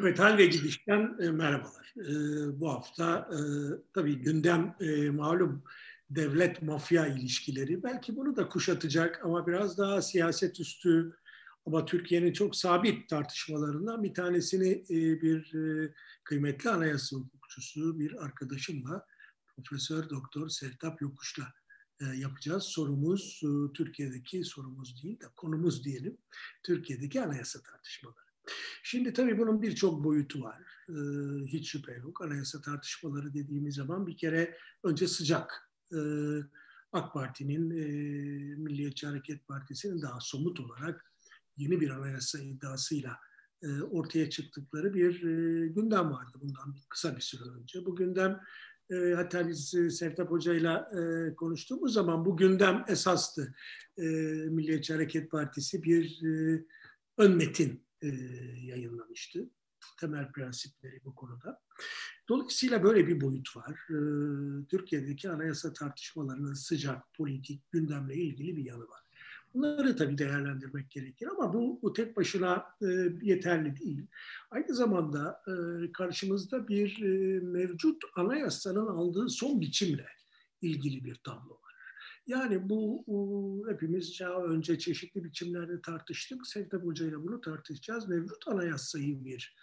Evet, hal ve gidişten e, merhabalar. E, bu hafta e, tabii gündem e, malum devlet mafya ilişkileri. Belki bunu da kuşatacak ama biraz daha siyaset üstü ama Türkiye'nin çok sabit tartışmalarından bir tanesini e, bir e, kıymetli anayasa hukukçusu bir arkadaşımla Profesör Doktor Sertap Yokuş'la e, yapacağız. Sorumuz e, Türkiye'deki sorumuz değil de konumuz diyelim. Türkiye'deki anayasa tartışmaları. Şimdi tabii bunun birçok boyutu var. Ee, hiç şüphe yok. Anayasa tartışmaları dediğimiz zaman bir kere önce sıcak. Ee, AK Parti'nin, e, Milliyetçi Hareket Partisi'nin daha somut olarak yeni bir anayasa iddiasıyla e, ortaya çıktıkları bir e, gündem vardı bundan kısa bir süre önce. Bu gündem hatta biz e, Sertap Hoca'yla konuştuğumuz zaman bu gündem esastı. Milliyetçi Hareket Partisi bir ön metin e, yayınlamıştı. Temel prensipleri bu konuda. Dolayısıyla böyle bir boyut var. E, Türkiye'deki anayasa tartışmalarının sıcak politik gündemle ilgili bir yanı var. Bunları tabii değerlendirmek gerekir ama bu, bu tek başına e, yeterli değil. Aynı zamanda e, karşımızda bir e, mevcut anayasanın aldığı son biçimle ilgili bir tablo yani bu, hepimiz daha önce çeşitli biçimlerde tartıştık. Sevtap Hoca ile bunu tartışacağız. Mevcut anayasayı bir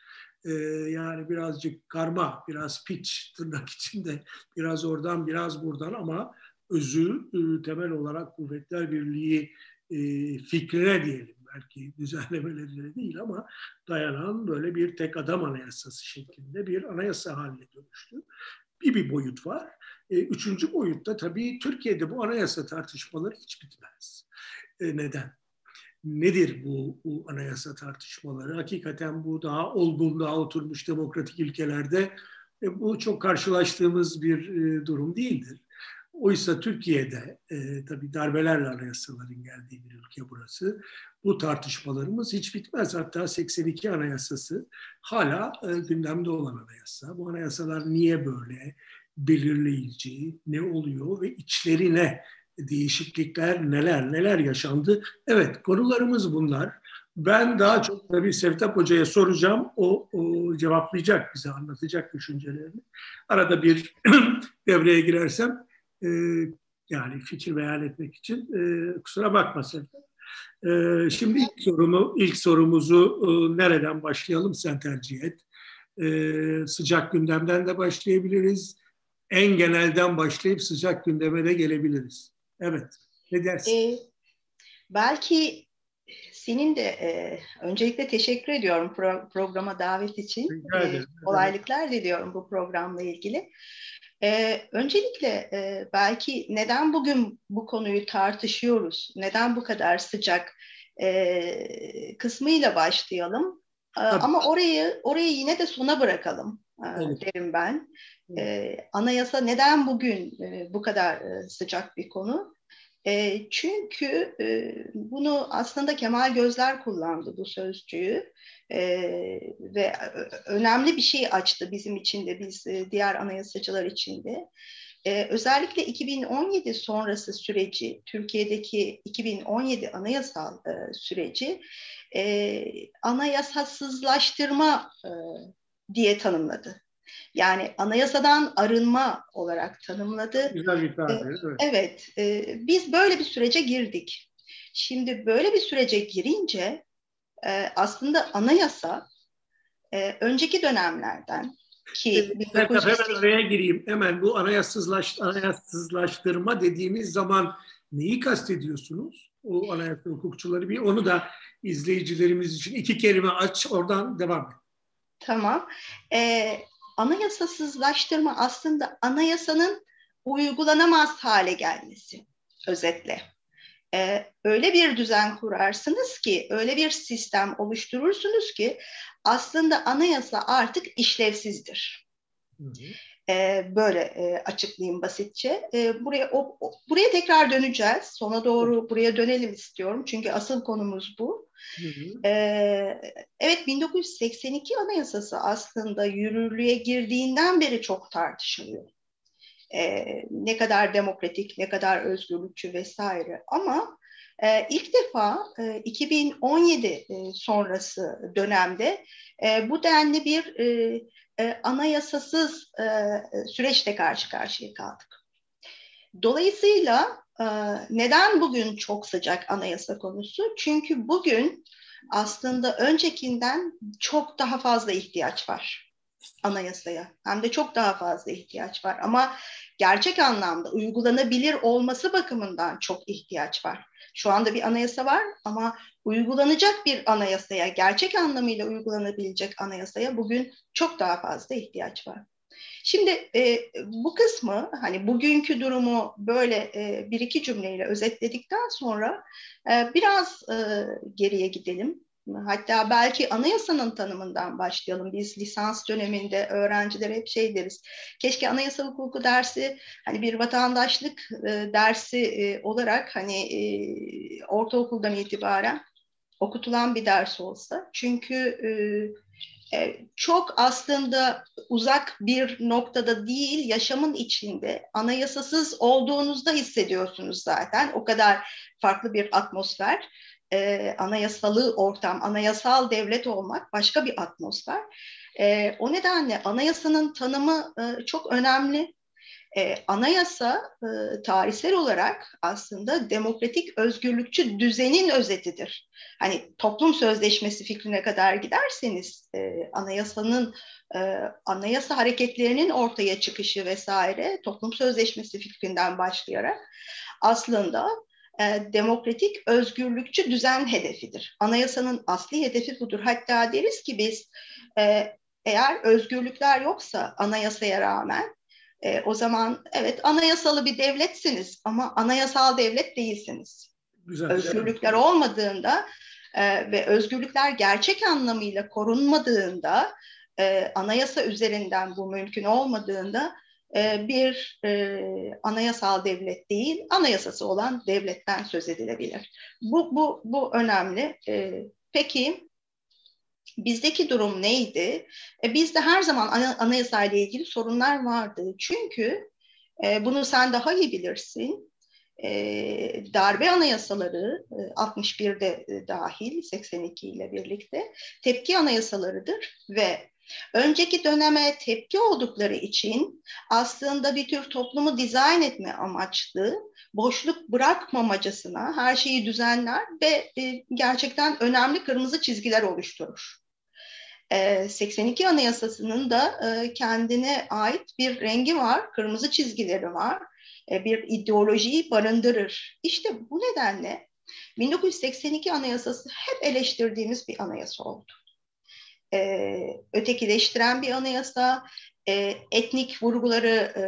e, yani birazcık karma, biraz piç tırnak içinde biraz oradan biraz buradan ama özü e, temel olarak Kuvvetler Birliği e, fikrine diyelim belki düzenlemelerine değil ama dayanan böyle bir tek adam anayasası şeklinde bir anayasa haline dönüştü. Bir bir boyut var. E, üçüncü boyutta tabii Türkiye'de bu anayasa tartışmaları hiç bitmez. E, neden? Nedir bu, bu anayasa tartışmaları? Hakikaten bu daha olgun, daha oturmuş demokratik ülkelerde e, bu çok karşılaştığımız bir durum değildir. Oysa Türkiye'de e, tabii darbelerle anayasaların geldiği bir ülke burası. Bu tartışmalarımız hiç bitmez. Hatta 82 anayasası hala e, gündemde olan anayasa. Bu anayasalar niye böyle? Belirleyici, ne oluyor ve içlerine değişiklikler neler neler yaşandı. Evet konularımız bunlar. Ben daha çok tabii Sevtap Hoca'ya soracağım. O, o cevaplayacak bize, anlatacak düşüncelerini. Arada bir devreye girersem e, yani fikir beyan etmek için e, kusura bakma Sevtap. E, şimdi ilk sorumu, ilk sorumuzu e, nereden başlayalım sen tercih et. E, sıcak gündemden de başlayabiliriz en genelden başlayıp sıcak gündeme de gelebiliriz. Evet, ne dersin? Ee, belki senin de e, öncelikle teşekkür ediyorum pro, programa davet için. E, kolaylıklar diliyorum bu programla ilgili. E, öncelikle e, belki neden bugün bu konuyu tartışıyoruz, neden bu kadar sıcak e, kısmıyla başlayalım. E, ama orayı orayı yine de sona bırakalım e, evet. derim ben. E, anayasa neden bugün e, bu kadar e, sıcak bir konu? E, çünkü e, bunu aslında Kemal Gözler kullandı bu sözcüğü e, ve önemli bir şey açtı bizim için de biz e, diğer anayasacılar için de. Ee, özellikle 2017 sonrası süreci, Türkiye'deki 2017 anayasal e, süreci e, anayasasızlaştırma e, diye tanımladı. Yani anayasadan arınma olarak tanımladı. Güzel bir tabir, evet. Evet, e, biz böyle bir sürece girdik. Şimdi böyle bir sürece girince e, aslında anayasa e, önceki dönemlerden ki hemen oraya gireyim. Hemen bu anayasızlaş, anayasızlaştırma dediğimiz zaman neyi kastediyorsunuz? O anayasa hukukçuları bir onu da izleyicilerimiz için iki kelime aç oradan devam et. Tamam. Ee, anayasasızlaştırma aslında anayasanın uygulanamaz hale gelmesi özetle. Ee, öyle bir düzen kurarsınız ki, öyle bir sistem oluşturursunuz ki aslında anayasa artık işlevsizdir. Hı hı. Ee, böyle e, açıklayayım basitçe. Ee, buraya o, o, buraya tekrar döneceğiz. Sona doğru buraya dönelim istiyorum. Çünkü asıl konumuz bu. Hı hı. Ee, evet 1982 Anayasası aslında yürürlüğe girdiğinden beri çok tartışılıyor. Ee, ne kadar demokratik, ne kadar özgürlükçü vesaire. Ama E, ilk defa e, 2017 e, sonrası dönemde e, bu denli bir e, e, anayasasız e, süreçte karşı karşıya kaldık. Dolayısıyla e, neden bugün çok sıcak anayasa konusu? Çünkü bugün aslında öncekinden çok daha fazla ihtiyaç var anayasaya. Hem de çok daha fazla ihtiyaç var. Ama gerçek anlamda uygulanabilir olması bakımından çok ihtiyaç var. Şu anda bir anayasa var ama uygulanacak bir anayasaya, gerçek anlamıyla uygulanabilecek anayasaya bugün çok daha fazla ihtiyaç var. Şimdi e, bu kısmı hani bugünkü durumu böyle e, bir iki cümleyle özetledikten sonra e, biraz e, geriye gidelim. Hatta belki anayasanın tanımından başlayalım. Biz lisans döneminde öğrencilere hep şey deriz. Keşke anayasa hukuku dersi hani bir vatandaşlık e, dersi e, olarak hani e, ortaokuldan itibaren okutulan bir ders olsa. Çünkü e, e, çok aslında uzak bir noktada değil, yaşamın içinde anayasasız olduğunuzda hissediyorsunuz zaten. O kadar farklı bir atmosfer e, anayasalı ortam, anayasal devlet olmak başka bir atmosfer. E, o nedenle anayasanın tanımı e, çok önemli. E, anayasa e, tarihsel olarak aslında demokratik özgürlükçü düzenin özetidir. Hani toplum sözleşmesi fikrine kadar giderseniz e, anayasanın e, anayasa hareketlerinin ortaya çıkışı vesaire toplum sözleşmesi fikrinden başlayarak aslında e, demokratik özgürlükçü düzen hedefidir. Anayasanın asli hedefi budur. Hatta deriz ki biz e, eğer özgürlükler yoksa anayasaya rağmen e, o zaman evet anayasalı bir devletsiniz ama anayasal devlet değilsiniz. Güzel, özgürlükler evet. olmadığında e, ve özgürlükler gerçek anlamıyla korunmadığında e, anayasa üzerinden bu mümkün olmadığında bir e, anayasal devlet değil, anayasası olan devletten söz edilebilir. Bu, bu, bu önemli. E, peki bizdeki durum neydi? E, bizde her zaman anayasa ile ilgili sorunlar vardı. Çünkü e, bunu sen daha iyi bilirsin. E, darbe anayasaları e, 61'de e, dahil 82 ile birlikte tepki anayasalarıdır ve Önceki döneme tepki oldukları için aslında bir tür toplumu dizayn etme amaçlı, boşluk bırakmamacasına her şeyi düzenler ve e, gerçekten önemli kırmızı çizgiler oluşturur. 82 e, Anayasası'nın da e, kendine ait bir rengi var, kırmızı çizgileri var, bir ideolojiyi barındırır. İşte bu nedenle 1982 Anayasası hep eleştirdiğimiz bir anayasa oldu e, ötekileştiren bir anayasa, e, etnik vurguları e,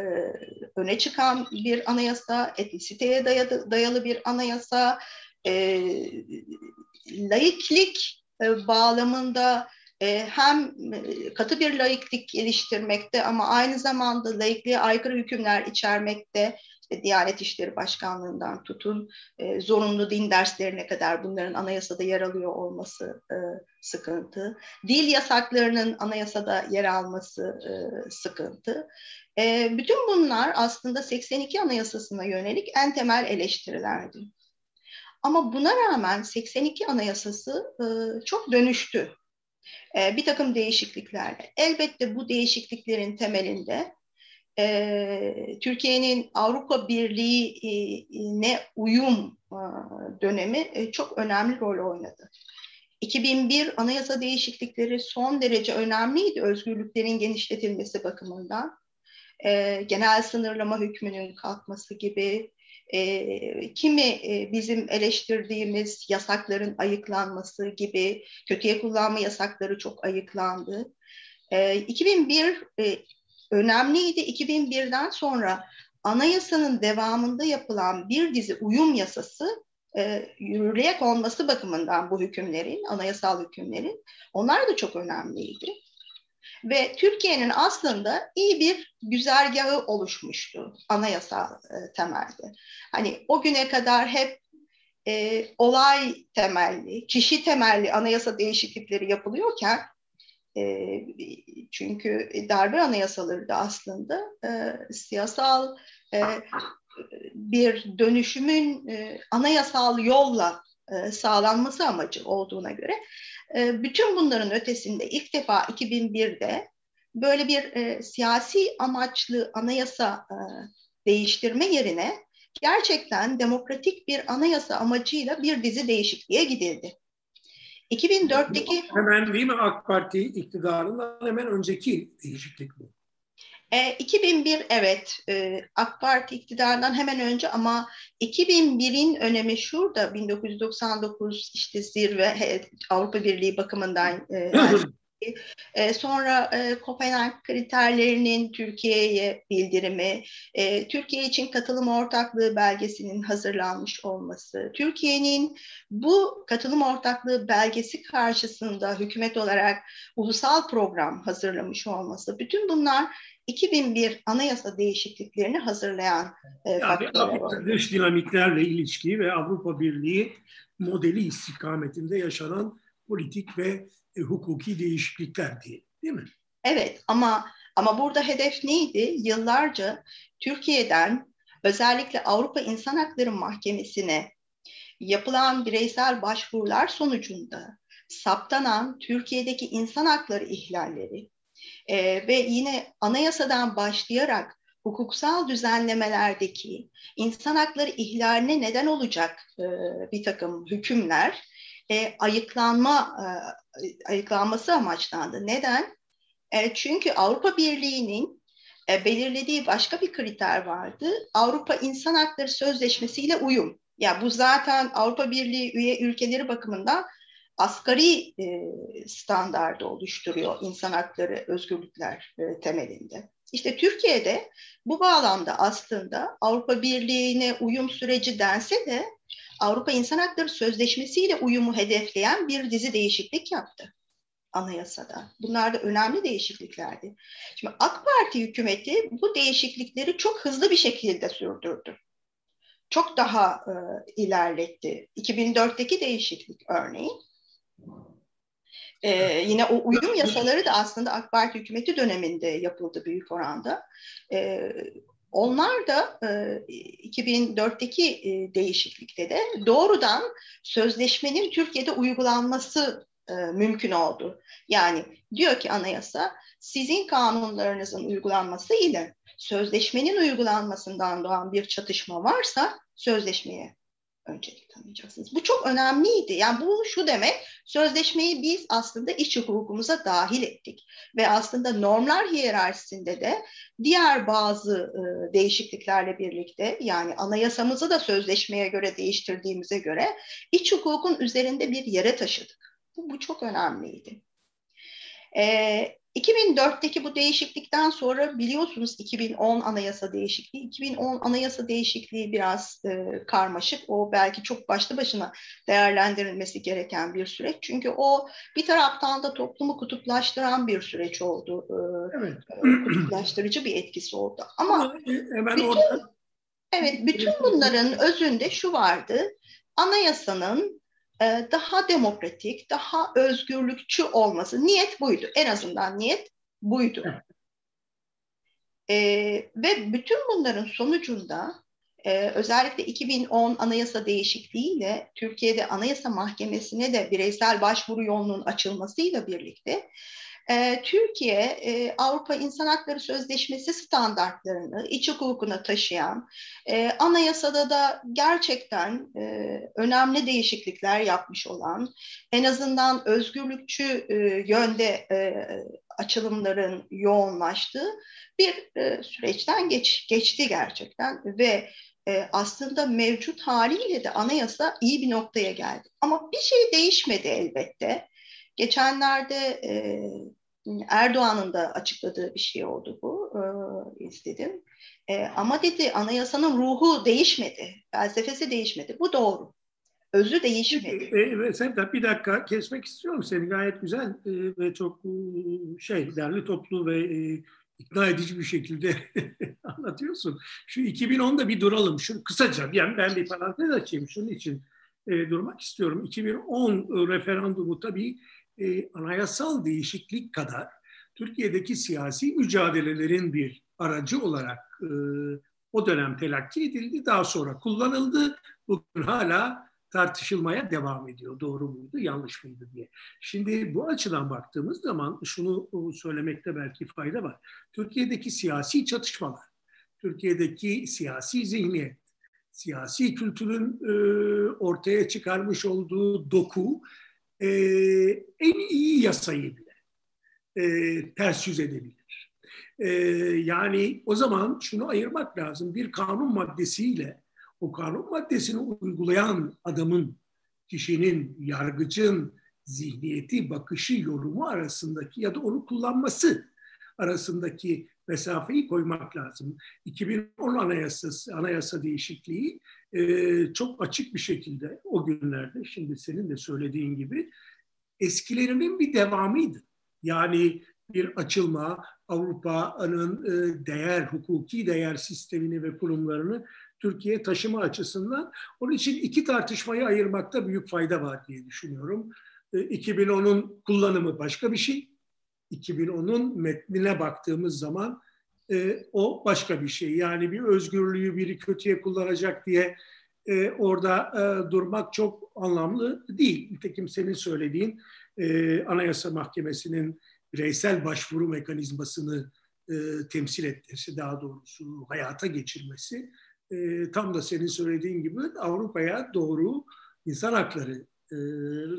öne çıkan bir anayasa, etnisiteye dayalı, dayalı bir anayasa, e, laiklik e, bağlamında e, hem katı bir laiklik geliştirmekte ama aynı zamanda laikliğe aykırı hükümler içermekte, işte Diyanet İşleri Başkanlığı'ndan tutun e, zorunlu din derslerine kadar bunların anayasada yer alıyor olması e, sıkıntı. Dil yasaklarının anayasada yer alması e, sıkıntı. E, bütün bunlar aslında 82 Anayasası'na yönelik en temel eleştirilerdi. Ama buna rağmen 82 Anayasası e, çok dönüştü. E, bir takım değişikliklerle. Elbette bu değişikliklerin temelinde e, Türkiye'nin Avrupa Birliği'ne uyum e, dönemi e, çok önemli rol oynadı. 2001 anayasa değişiklikleri son derece önemliydi özgürlüklerin genişletilmesi bakımından. E, genel sınırlama hükmünün kalkması gibi, e, kimi e, bizim eleştirdiğimiz yasakların ayıklanması gibi, kötüye kullanma yasakları çok ayıklandı. E, 2001 e, önemliydi. 2001'den sonra anayasanın devamında yapılan bir dizi uyum yasası e, yürürlüğe konması bakımından bu hükümlerin, anayasal hükümlerin onlar da çok önemliydi. Ve Türkiye'nin aslında iyi bir güzergahı oluşmuştu anayasal e, temelde. Hani o güne kadar hep e, olay temelli, kişi temelli anayasa değişiklikleri yapılıyorken e, çünkü darbe anayasaları da aslında e, siyasal e, bir dönüşümün e, anayasal yolla e, sağlanması amacı olduğuna göre e, bütün bunların ötesinde ilk defa 2001'de böyle bir e, siyasi amaçlı anayasa e, değiştirme yerine gerçekten demokratik bir anayasa amacıyla bir dizi değişikliğe gidildi. 2004'teki hemen değil mi AK Parti iktidarından hemen önceki değişiklik bu. E, 2001 evet e, AK Parti iktidarından hemen önce ama 2001'in önemi şurada 1999 işte zirve Avrupa Birliği bakımından e, e, sonra e, Kopenhag kriterlerinin Türkiye'ye bildirimi, e, Türkiye için katılım ortaklığı belgesinin hazırlanmış olması, Türkiye'nin bu katılım ortaklığı belgesi karşısında hükümet olarak ulusal program hazırlamış olması, bütün bunlar 2001 anayasa değişikliklerini hazırlayan e, faktörler. Dış dinamiklerle ilişki ve Avrupa Birliği modeli istikametinde yaşanan politik ve e, hukuki değişiklikler diye, değil mi? Evet ama ama burada hedef neydi? Yıllarca Türkiye'den özellikle Avrupa İnsan Hakları Mahkemesi'ne yapılan bireysel başvurular sonucunda saptanan Türkiye'deki insan hakları ihlalleri e, ve yine anayasadan başlayarak hukuksal düzenlemelerdeki insan hakları ihlaline neden olacak e, bir takım hükümler e, ayıklanma e, ayıklanması amaçlandı. Neden? E, çünkü Avrupa Birliği'nin e, belirlediği başka bir kriter vardı. Avrupa İnsan Hakları Sözleşmesi ile uyum. Ya bu zaten Avrupa Birliği üye ülkeleri bakımından asgari e, standardı oluşturuyor insan hakları, özgürlükler e, temelinde. İşte Türkiye'de bu bağlamda aslında Avrupa Birliği'ne uyum süreci dense de Avrupa İnsan Hakları Sözleşmesi ile uyumu hedefleyen bir dizi değişiklik yaptı anayasada. Bunlar da önemli değişikliklerdi. Şimdi AK Parti hükümeti bu değişiklikleri çok hızlı bir şekilde sürdürdü. Çok daha e, ilerletti. 2004'teki değişiklik örneğin. Ee, yine o uyum yasaları da aslında AK Parti hükümeti döneminde yapıldı büyük oranda. Ee, onlar da e, 2004'teki e, değişiklikte de doğrudan sözleşmenin Türkiye'de uygulanması e, mümkün oldu. Yani diyor ki anayasa sizin kanunlarınızın uygulanması ile sözleşmenin uygulanmasından doğan bir çatışma varsa sözleşmeye öncelik tanıyacaksınız. Bu çok önemliydi. Yani bu şu demek, sözleşmeyi biz aslında iç hukukumuza dahil ettik. Ve aslında normlar hiyerarşisinde de diğer bazı e, değişikliklerle birlikte yani anayasamızı da sözleşmeye göre değiştirdiğimize göre iç hukukun üzerinde bir yere taşıdık. Bu, bu çok önemliydi. E, 2004'teki bu değişiklikten sonra biliyorsunuz 2010 anayasa değişikliği. 2010 anayasa değişikliği biraz e, karmaşık. O belki çok başlı başına değerlendirilmesi gereken bir süreç. Çünkü o bir taraftan da toplumu kutuplaştıran bir süreç oldu. E, evet. E, kutuplaştırıcı bir etkisi oldu. Ama hemen bütün, orada... evet bütün bunların özünde şu vardı. Anayasanın e, daha demokratik, daha özgürlükçü olması. Niyet buydu. En azından niyet buydu. E, ve bütün bunların sonucunda e, özellikle 2010 anayasa değişikliğiyle Türkiye'de Anayasa Mahkemesi'ne de bireysel başvuru yolunun açılmasıyla birlikte e, Türkiye e, Avrupa İnsan Hakları Sözleşmesi standartlarını iç hukukuna taşıyan, e, anayasada da gerçekten e, önemli değişiklikler yapmış olan, en azından özgürlükçü e, yönde e, açılımların yoğunlaştığı bir e, süreçten geç, geçti gerçekten ve e, aslında mevcut haliyle de anayasa iyi bir noktaya geldi. Ama bir şey değişmedi elbette. Geçenlerde e, Erdoğan'ın da açıkladığı bir şey oldu bu. E, izledim. E, ama dedi anayasanın ruhu değişmedi. Felsefesi değişmedi. Bu doğru. Özü değişmedi. E, e, sen de bir dakika kesmek istiyorum seni. Gayet güzel e, ve çok e, şey derli toplu ve e, ikna edici bir şekilde anlatıyorsun. Şu 2010'da bir duralım. Şu kısaca yani ben bir parantez açayım şunun için e, durmak istiyorum. 2010 referandumu tabii e, anayasal değişiklik kadar Türkiye'deki siyasi mücadelelerin bir aracı olarak e, O dönem telakki edildi, daha sonra kullanıldı. Bugün hala tartışılmaya devam ediyor. Doğru muydu, yanlış mıydı diye. Şimdi bu açıdan baktığımız zaman şunu söylemekte belki fayda var. Türkiye'deki siyasi çatışmalar, Türkiye'deki siyasi zihniyet, siyasi kültürün e, ortaya çıkarmış olduğu doku e, en iyi yasayı bile e, ters yüz edebilir. E, yani o zaman şunu ayırmak lazım. Bir kanun maddesiyle o kanun maddesini uygulayan adamın, kişinin, yargıcın zihniyeti, bakışı, yorumu arasındaki ya da onu kullanması arasındaki mesafeyi koymak lazım. 2010 anayasası, anayasa değişikliği e, çok açık bir şekilde o günlerde, şimdi senin de söylediğin gibi eskilerinin bir devamıydı. Yani bir açılma, Avrupa'nın e, değer, hukuki değer sistemini ve kurumlarını Türkiye taşıma açısından. Onun için iki tartışmayı ayırmakta büyük fayda var diye düşünüyorum. 2010'un e, kullanımı başka bir şey. 2010'un metnine baktığımız zaman e, o başka bir şey. Yani bir özgürlüğü biri kötüye kullanacak diye e, orada e, durmak çok anlamlı değil. Nitekim senin söylediğin e, Anayasa Mahkemesi'nin bireysel başvuru mekanizmasını e, temsil etmesi, daha doğrusu hayata geçirmesi e, tam da senin söylediğin gibi Avrupa'ya doğru insan hakları e,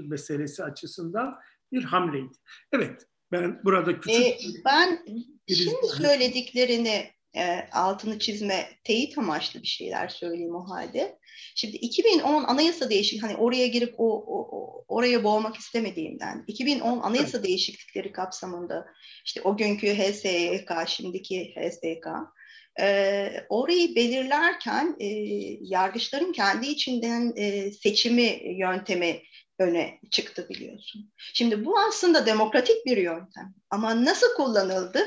meselesi açısından bir hamleydi. Evet, ben burada küçük... E, ben şimdi söylediklerini e, altını çizme, teyit amaçlı bir şeyler söyleyeyim o halde. Şimdi 2010 anayasa değişik hani oraya girip o, o oraya boğmak istemediğimden 2010 anayasa evet. değişiklikleri kapsamında işte o günkü HSYK şimdiki HSYK e, orayı belirlerken e, yargıçların kendi içinden e, seçimi yöntemi öne çıktı biliyorsun. Şimdi bu aslında demokratik bir yöntem ama nasıl kullanıldı?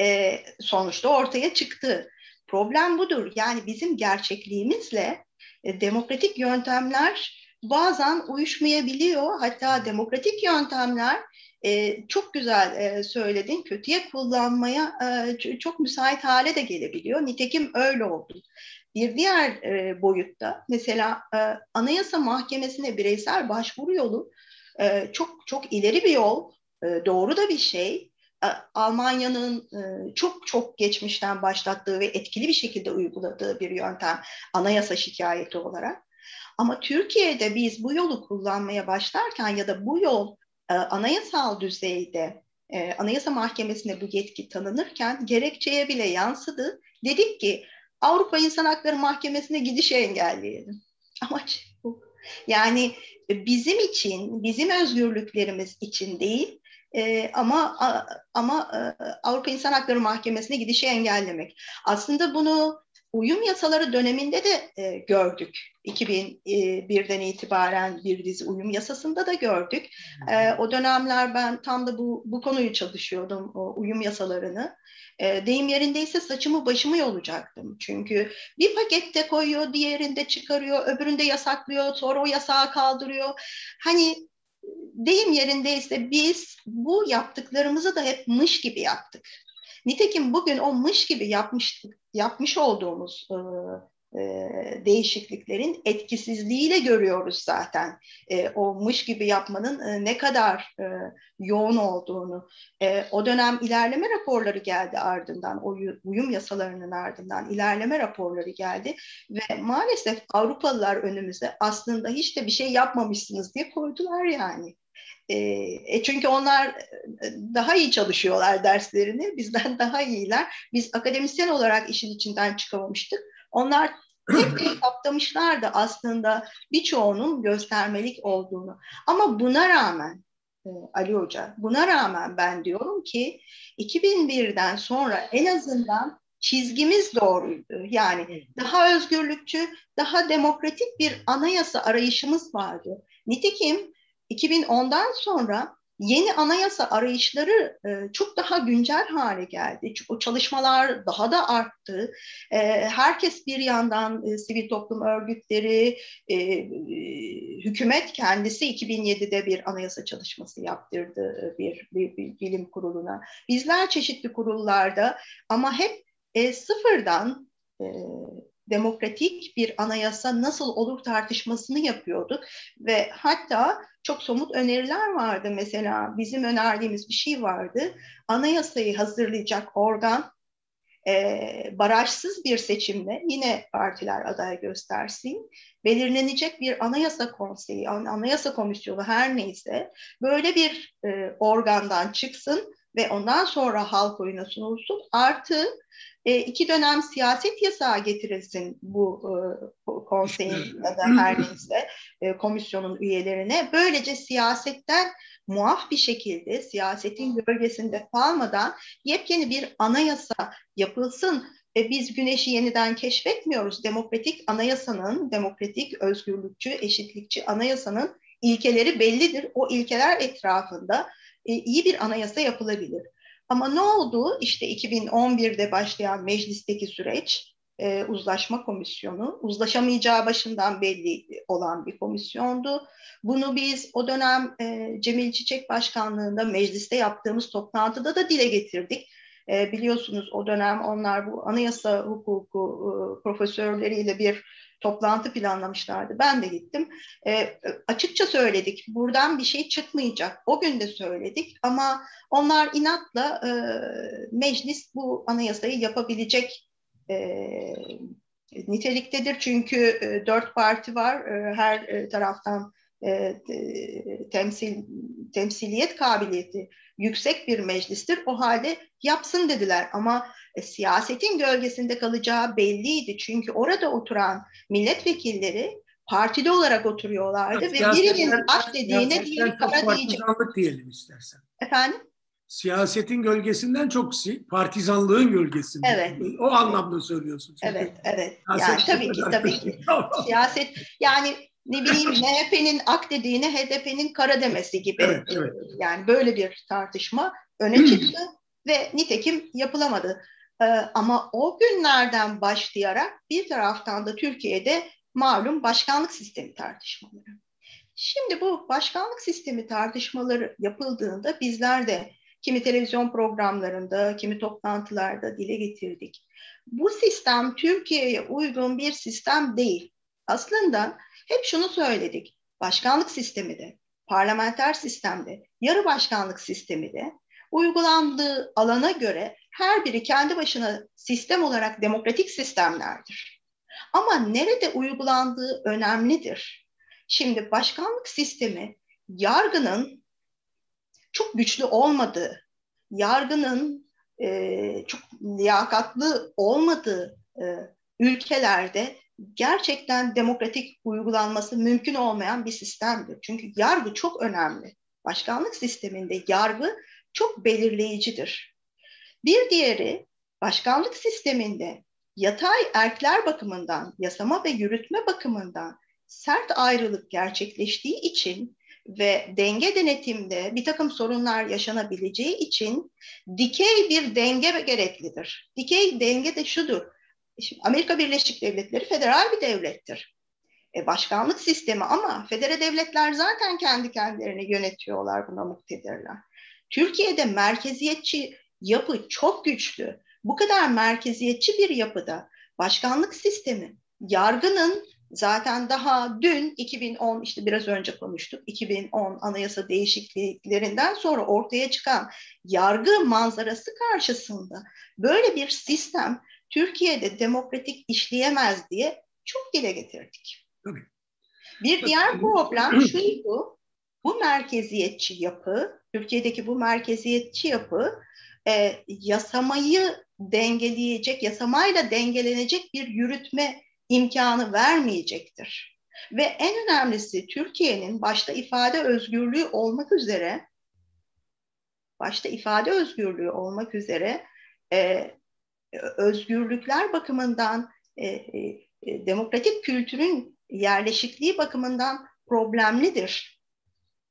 E, sonuçta ortaya çıktı. Problem budur. Yani bizim gerçekliğimizle e, demokratik yöntemler bazen uyuşmayabiliyor. Hatta demokratik yöntemler e, çok güzel e, söyledin. Kötüye kullanmaya e, çok müsait hale de gelebiliyor. Nitekim öyle oldu. Bir diğer e, boyutta mesela e, Anayasa Mahkemesi'ne bireysel başvuru yolu e, çok çok ileri bir yol, e, doğru da bir şey. E, Almanya'nın e, çok çok geçmişten başlattığı ve etkili bir şekilde uyguladığı bir yöntem anayasa şikayeti olarak. Ama Türkiye'de biz bu yolu kullanmaya başlarken ya da bu yol e, anayasal düzeyde e, Anayasa Mahkemesi'ne bu yetki tanınırken gerekçeye bile yansıdı. Dedik ki Avrupa İnsan Hakları Mahkemesi'ne gidişi engelleyelim. Amaç bu. Yani bizim için, bizim özgürlüklerimiz için değil, e, ama ama e, Avrupa İnsan Hakları Mahkemesi'ne gidişi engellemek. Aslında bunu uyum yasaları döneminde de e, gördük. 2001'den itibaren bir dizi uyum yasasında da gördük. E, o dönemler ben tam da bu, bu konuyu çalışıyordum, o uyum yasalarını. E, deyim yerindeyse saçımı başımı yolacaktım. Çünkü bir pakette koyuyor, diğerinde çıkarıyor, öbüründe yasaklıyor, sonra o yasağı kaldırıyor. Hani deyim yerindeyse biz bu yaptıklarımızı da hep mış gibi yaptık. Nitekim bugün o mış gibi yapmıştık, yapmış olduğumuz e, e, değişikliklerin etkisizliğiyle görüyoruz zaten. E, o mış gibi yapmanın e, ne kadar e, yoğun olduğunu. E, o dönem ilerleme raporları geldi ardından, o uyum yasalarının ardından ilerleme raporları geldi ve maalesef Avrupalılar önümüze aslında hiç de bir şey yapmamışsınız diye koydular yani. E, çünkü onlar e, daha iyi çalışıyorlar derslerini, bizden daha iyiler. Biz akademisyen olarak işin içinden çıkamamıştık. Onlar tek tek kaptamışlardı aslında birçoğunun göstermelik olduğunu. Ama buna rağmen e, Ali Hoca, buna rağmen ben diyorum ki 2001'den sonra en azından çizgimiz doğruydu. Yani daha özgürlükçü, daha demokratik bir anayasa arayışımız vardı. Nitekim 2010'dan sonra yeni anayasa arayışları e, çok daha güncel hale geldi. O çalışmalar daha da arttı. E, herkes bir yandan e, sivil toplum örgütleri, e, hükümet kendisi 2007'de bir anayasa çalışması yaptırdı e, bir, bir, bir bilim kuruluna. Bizler çeşitli kurullarda ama hep e, sıfırdan e, demokratik bir anayasa nasıl olur tartışmasını yapıyorduk. Ve hatta çok somut öneriler vardı mesela. Bizim önerdiğimiz bir şey vardı. Anayasayı hazırlayacak organ e, barajsız bir seçimle yine partiler aday göstersin. Belirlenecek bir anayasa konseyi, anayasa komisyonu her neyse böyle bir e, organdan çıksın ve ondan sonra halk oyuna sunulsun. Artı e, iki dönem siyaset yasağı getirilsin bu e, konseyin ya da her neyse e, komisyonun üyelerine. Böylece siyasetten muaf bir şekilde siyasetin gölgesinde kalmadan yepyeni bir anayasa yapılsın. E, biz güneşi yeniden keşfetmiyoruz. Demokratik anayasanın, demokratik, özgürlükçü, eşitlikçi anayasanın ilkeleri bellidir. O ilkeler etrafında e, iyi bir anayasa yapılabilir. Ama ne oldu? İşte 2011'de başlayan meclisteki süreç, e, uzlaşma komisyonu, uzlaşamayacağı başından belli olan bir komisyondu. Bunu biz o dönem e, Cemil Çiçek Başkanlığında mecliste yaptığımız toplantıda da dile getirdik. E, biliyorsunuz o dönem onlar bu anayasa hukuku e, profesörleriyle bir toplantı planlamışlardı. Ben de gittim. E, açıkça söyledik. Buradan bir şey çıkmayacak. O gün de söyledik ama onlar inatla e, meclis bu anayasayı yapabilecek e, niteliktedir. Çünkü e, dört parti var. E, her e, taraftan e, temsil temsiliyet kabiliyeti yüksek bir meclistir. O halde yapsın dediler ama e, siyasetin gölgesinde kalacağı belliydi. Çünkü orada oturan milletvekilleri partide olarak oturuyorlardı evet, ve birinin ak dediğine diğeri kara diyecek. diyelim istersen. Efendim? Siyasetin gölgesinden çok partizanlığın gölgesinde. Evet. O anlamda söylüyorsun. Çünkü evet, evet. Yani tabii ki, tabii ki. Siyaset, yani ne bileyim MHP'nin ak dediğine HDP'nin kara demesi gibi. Evet, evet. Yani böyle bir tartışma öne çıktı ve nitekim yapılamadı. Ee, ama o günlerden başlayarak bir taraftan da Türkiye'de malum başkanlık sistemi tartışmaları. Şimdi bu başkanlık sistemi tartışmaları yapıldığında bizler de kimi televizyon programlarında, kimi toplantılarda dile getirdik. Bu sistem Türkiye'ye uygun bir sistem değil. Aslında hep şunu söyledik. Başkanlık sistemi de, parlamenter sistemde, yarı başkanlık sistemi de uygulandığı alana göre her biri kendi başına sistem olarak demokratik sistemlerdir. Ama nerede uygulandığı önemlidir. Şimdi başkanlık sistemi yargının çok güçlü olmadığı, yargının e, çok liyakatlı olmadığı e, ülkelerde gerçekten demokratik uygulanması mümkün olmayan bir sistemdir. Çünkü yargı çok önemli. Başkanlık sisteminde yargı çok belirleyicidir. Bir diğeri başkanlık sisteminde yatay erkler bakımından, yasama ve yürütme bakımından sert ayrılık gerçekleştiği için ve denge denetimde bir takım sorunlar yaşanabileceği için dikey bir denge gereklidir. Dikey denge de şudur. Şimdi Amerika Birleşik Devletleri federal bir devlettir. E, başkanlık sistemi ama federal devletler zaten kendi kendilerini yönetiyorlar buna muktedirler. Türkiye'de merkeziyetçi yapı çok güçlü. Bu kadar merkeziyetçi bir yapıda başkanlık sistemi, yargının zaten daha dün 2010 işte biraz önce konuştuk 2010 anayasa değişikliklerinden sonra ortaya çıkan yargı manzarası karşısında böyle bir sistem Türkiye'de demokratik işleyemez diye çok dile getirdik. Tabii. Bir diğer problem şuydu, bu merkeziyetçi yapı, Türkiye'deki bu merkeziyetçi yapı e, yasamayı dengeleyecek, yasamayla dengelenecek bir yürütme imkanı vermeyecektir. Ve en önemlisi Türkiye'nin başta ifade özgürlüğü olmak üzere başta ifade özgürlüğü olmak üzere e, özgürlükler bakımından e, e, e, demokratik kültürün yerleşikliği bakımından problemlidir.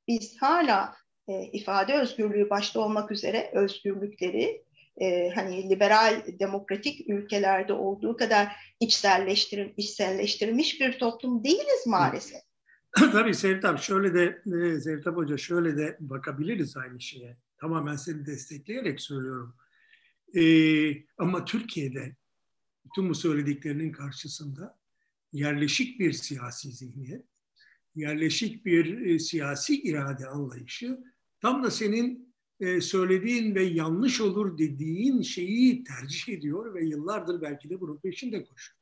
Biz hala e, ifade özgürlüğü başta olmak üzere özgürlükleri e, hani liberal demokratik ülkelerde olduğu kadar içselleştirir, içselleştirilmiş bir toplum değiliz maalesef. Tabii Sevtap şöyle de e, Sevtap Hoca şöyle de bakabiliriz aynı şeye. Tamamen seni destekleyerek söylüyorum. Ee, ama Türkiye'de bütün bu söylediklerinin karşısında yerleşik bir siyasi zihniyet, yerleşik bir e, siyasi irade anlayışı tam da senin e, söylediğin ve yanlış olur dediğin şeyi tercih ediyor ve yıllardır belki de bunun peşinde koşuyor.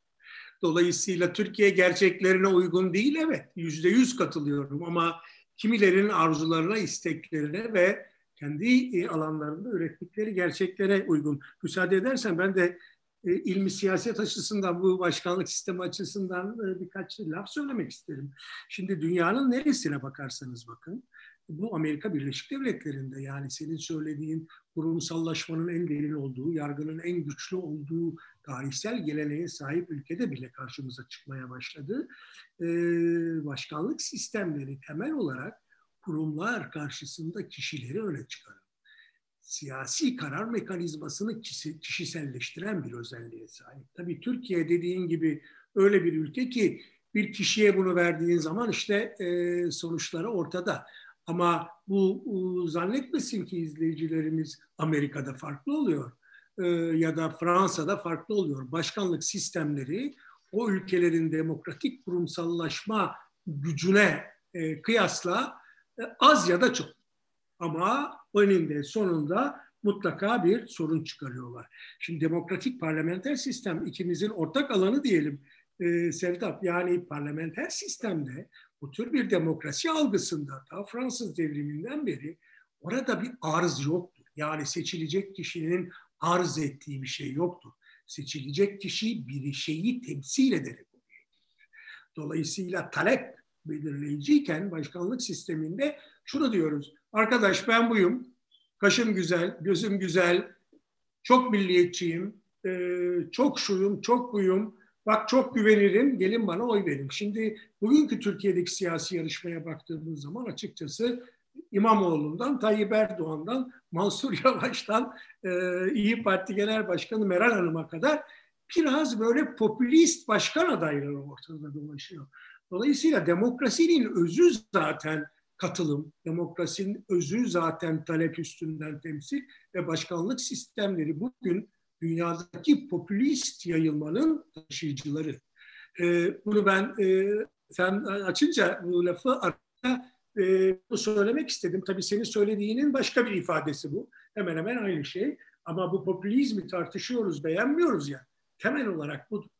Dolayısıyla Türkiye gerçeklerine uygun değil evet yüzde yüz katılıyorum ama kimilerin arzularına, isteklerine ve kendi e, alanlarında ürettikleri gerçeklere uygun. Müsaade edersen ben de e, ilmi siyaset açısından, bu başkanlık sistemi açısından e, birkaç laf söylemek isterim. Şimdi dünyanın neresine bakarsanız bakın, bu Amerika Birleşik Devletleri'nde yani senin söylediğin kurumsallaşmanın en derin olduğu, yargının en güçlü olduğu tarihsel geleneğe sahip ülkede bile karşımıza çıkmaya başladı. Ee, başkanlık sistemleri temel olarak kurumlar karşısında kişileri öne çıkarır. Siyasi karar mekanizmasını kişiselleştiren bir özelliğe sahip. Tabii Türkiye dediğin gibi öyle bir ülke ki bir kişiye bunu verdiğin zaman işte e, sonuçları ortada. Ama bu, zannetmesin ki izleyicilerimiz Amerika'da farklı oluyor e, ya da Fransa'da farklı oluyor. Başkanlık sistemleri o ülkelerin demokratik kurumsallaşma gücüne e, kıyasla az ya da çok. Ama önünde sonunda mutlaka bir sorun çıkarıyorlar. Şimdi demokratik parlamenter sistem ikimizin ortak alanı diyelim e, Sevdap. Yani parlamenter sistemde bu tür bir demokrasi algısında ta Fransız devriminden beri orada bir arz yoktur. Yani seçilecek kişinin arz ettiği bir şey yoktur. Seçilecek kişi bir şeyi temsil ederek Dolayısıyla talep belirleyiciyken başkanlık sisteminde şunu diyoruz. Arkadaş ben buyum. Kaşım güzel, gözüm güzel, çok milliyetçiyim, çok şuyum, çok buyum, Bak çok güvenirim, gelin bana oy verin. Şimdi bugünkü Türkiye'deki siyasi yarışmaya baktığımız zaman açıkçası İmamoğlu'ndan, Tayyip Erdoğan'dan, Mansur Yavaş'tan, e, İyi Parti Genel Başkanı Meral Hanım'a kadar biraz böyle popülist başkan adayları ortada dolaşıyor. Dolayısıyla demokrasinin özü zaten katılım, demokrasinin özü zaten talep üstünden temsil ve başkanlık sistemleri bugün dünyadaki popülist yayılmanın taşıyıcıları. E, bunu ben e, sen açınca bu lafı arada e, bunu söylemek istedim. Tabii senin söylediğinin başka bir ifadesi bu. Hemen hemen aynı şey. Ama bu popülizmi tartışıyoruz, beğenmiyoruz ya. Temel olarak budur.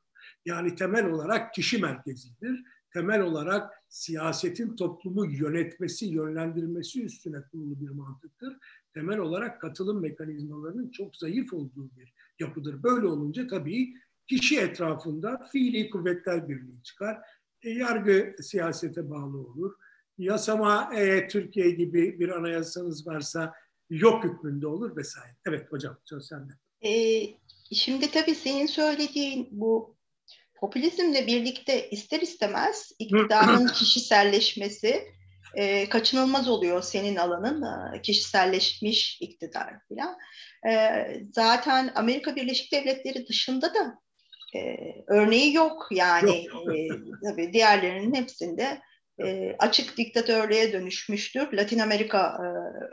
Yani temel olarak kişi merkezidir. Temel olarak siyasetin toplumu yönetmesi, yönlendirmesi üstüne kurulu bir mantıktır. Temel olarak katılım mekanizmalarının çok zayıf olduğu bir yapıdır. Böyle olunca tabii kişi etrafında fiili kuvvetler birliği çıkar. E, yargı siyasete bağlı olur. Yasama e, Türkiye gibi bir anayasanız varsa yok hükmünde olur vesaire. Evet hocam söz sende. E, şimdi tabii senin söylediğin bu popülizmle birlikte ister istemez iktidarın kişiselleşmesi e, kaçınılmaz oluyor senin alanın e, kişiselleşmiş iktidar falan. E, zaten Amerika Birleşik Devletleri dışında da e, örneği yok yani e, tabii diğerlerinin hepsinde e, açık diktatörlüğe dönüşmüştür. Latin Amerika e,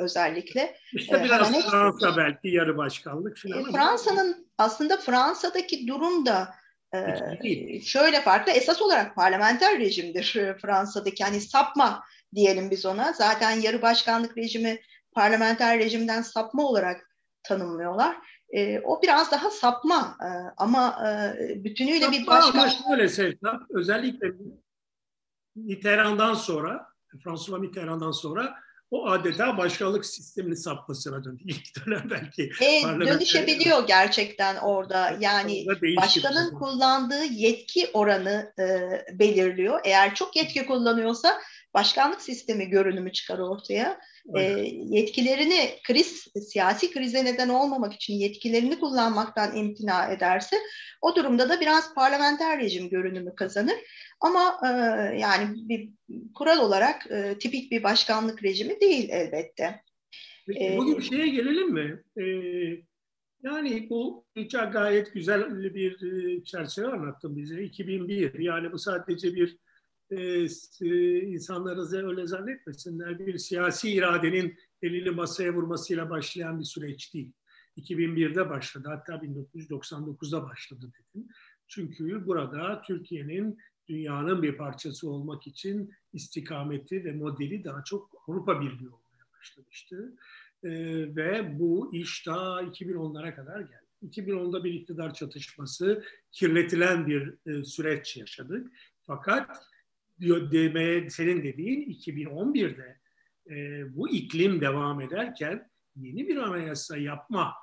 özellikle. İşte biraz e, Fransa hepsi, belki yarı başkanlık falan. E, Fransa'nın aslında Fransa'daki durum da e, şöyle farklı. Esas olarak parlamenter rejimdir e, Fransa'daki. Hani sapma diyelim biz ona. Zaten yarı başkanlık rejimi parlamenter rejimden sapma olarak tanımlıyorlar. E, o biraz daha sapma e, ama e, bütünüyle sapma bir başka... Ama şöyle Sevda, özellikle Mitterrand'dan sonra, François Mitterrand'dan sonra o adeta başkanlık sisteminin sapmasına döndü. İlk dönem belki. E, dönüşebiliyor gerçekten orada. Yani başkanın kullandığı yetki oranı e, belirliyor. Eğer çok yetki kullanıyorsa başkanlık sistemi görünümü çıkar ortaya. E, yetkilerini kriz, siyasi krize neden olmamak için yetkilerini kullanmaktan imtina ederse o durumda da biraz parlamenter rejim görünümü kazanır. Ama e, yani bir kural olarak e, tipik bir başkanlık rejimi değil elbette. E, bugün şeye gelelim mi? Ee, yani bu gayet güzel bir çerçeve anlattın bize. 2001 yani bu sadece bir e, insanları öyle zannetmesinler. Bir siyasi iradenin elini masaya vurmasıyla başlayan bir süreç değil. 2001'de başladı hatta 1999'da başladı dedim. Çünkü burada Türkiye'nin dünyanın bir parçası olmak için istikameti ve modeli daha çok Avrupa Birliği olmaya başlamıştı. Ee, ve bu iş daha 2010'lara kadar geldi. 2010'da bir iktidar çatışması, kirletilen bir e, süreç yaşadık. Fakat demeye senin dediğin 2011'de e, bu iklim devam ederken yeni bir anayasa yapma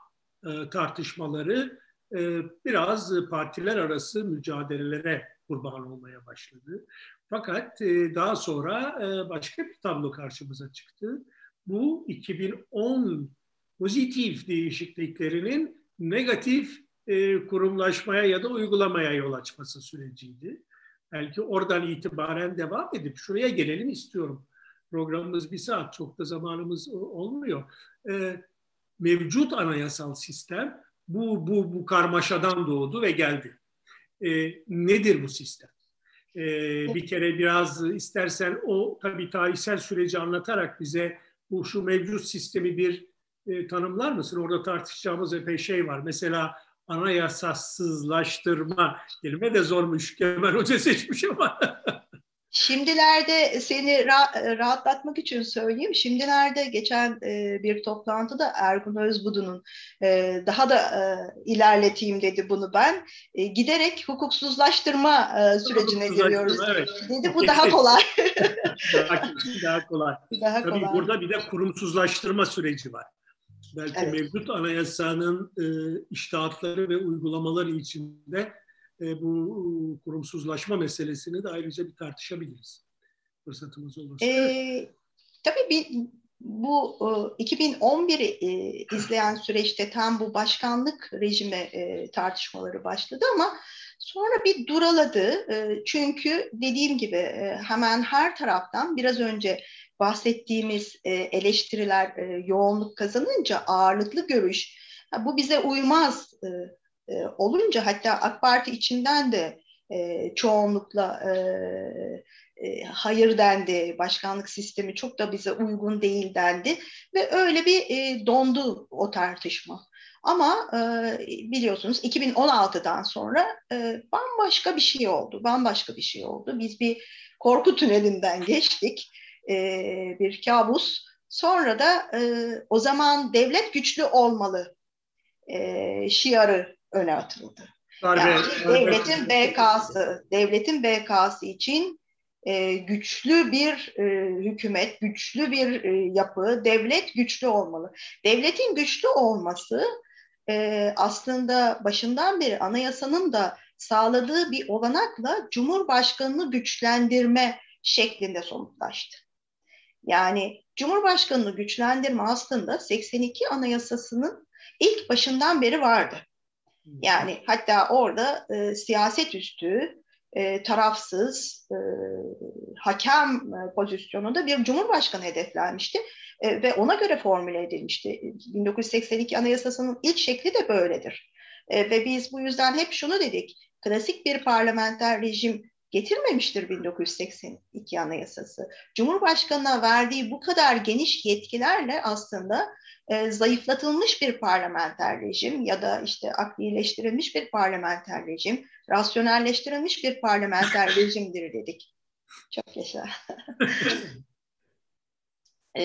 e, tartışmaları e, biraz partiler arası mücadelelere kurban olmaya başladı. Fakat e, daha sonra e, başka bir tablo karşımıza çıktı. Bu 2010 pozitif değişikliklerinin negatif e, kurumlaşmaya ya da uygulamaya yol açması süreciydi. Belki oradan itibaren devam edip şuraya gelelim istiyorum. Programımız bir saat, çok da zamanımız olmuyor. Mevcut anayasal sistem bu, bu, bu karmaşadan doğdu ve geldi. E, nedir bu sistem? E, bir kere biraz istersen o tabii tarihsel süreci anlatarak bize bu şu mevcut sistemi bir e, tanımlar mısın? Orada tartışacağımız epey şey var. Mesela anayasasızlaştırma kelime de zormuş. Kemal Hoca seçmiş ama. Şimdilerde seni rahatlatmak için söyleyeyim. Şimdilerde geçen e, bir toplantıda Ergun Özbudu'nun e, daha da e, ilerleteyim dedi bunu ben. giderek hukuksuzlaştırma sürecine giriyoruz. Evet. Dedi bu daha kolay. daha, kolay. Daha Tabii kolay. burada bir de kurumsuzlaştırma süreci var. Belki evet. mevcut anayasanın e, iştahatları ve uygulamaları içinde e, bu kurumsuzlaşma meselesini de ayrıca bir tartışabiliriz. Fırsatımız olursa. Ee, tabii bir, bu e, 2011'i e, izleyen süreçte tam bu başkanlık rejime e, tartışmaları başladı ama sonra bir duraladı. E, çünkü dediğim gibi e, hemen her taraftan biraz önce bahsettiğimiz e, eleştiriler e, yoğunluk kazanınca ağırlıklı görüş bu bize uymaz e, olunca hatta AK Parti içinden de e, çoğunlukla e, e, hayır dendi, başkanlık sistemi çok da bize uygun değil dendi ve öyle bir e, dondu o tartışma. Ama e, biliyorsunuz 2016'dan sonra e, bambaşka bir şey oldu, bambaşka bir şey oldu. Biz bir korku tünelinden geçtik, e, bir kabus. Sonra da e, o zaman devlet güçlü olmalı e, şiarı öne atıldı. Darbe, yani devletin BK'sı, devletin BK'sı için e, güçlü bir e, hükümet, güçlü bir e, yapı, devlet güçlü olmalı. Devletin güçlü olması e, aslında başından beri anayasanın da sağladığı bir olanakla Cumhurbaşkanını güçlendirme şeklinde somutlaştı. Yani Cumhurbaşkanını güçlendirme aslında 82 Anayasası'nın ilk başından beri vardı. Yani hatta orada e, siyaset üstü, e, tarafsız, e, hakem e, pozisyonunda bir cumhurbaşkanı hedeflenmişti e, ve ona göre formüle edilmişti. 1982 Anayasası'nın ilk şekli de böyledir. E, ve biz bu yüzden hep şunu dedik, klasik bir parlamenter rejim getirmemiştir 1982 Anayasası. Cumhurbaşkanına verdiği bu kadar geniş yetkilerle aslında e, zayıflatılmış bir parlamenter rejim ya da işte aklileştirilmiş bir parlamenter rejim, rasyonelleştirilmiş bir parlamenter rejimdir dedik. Çok yaşa. e,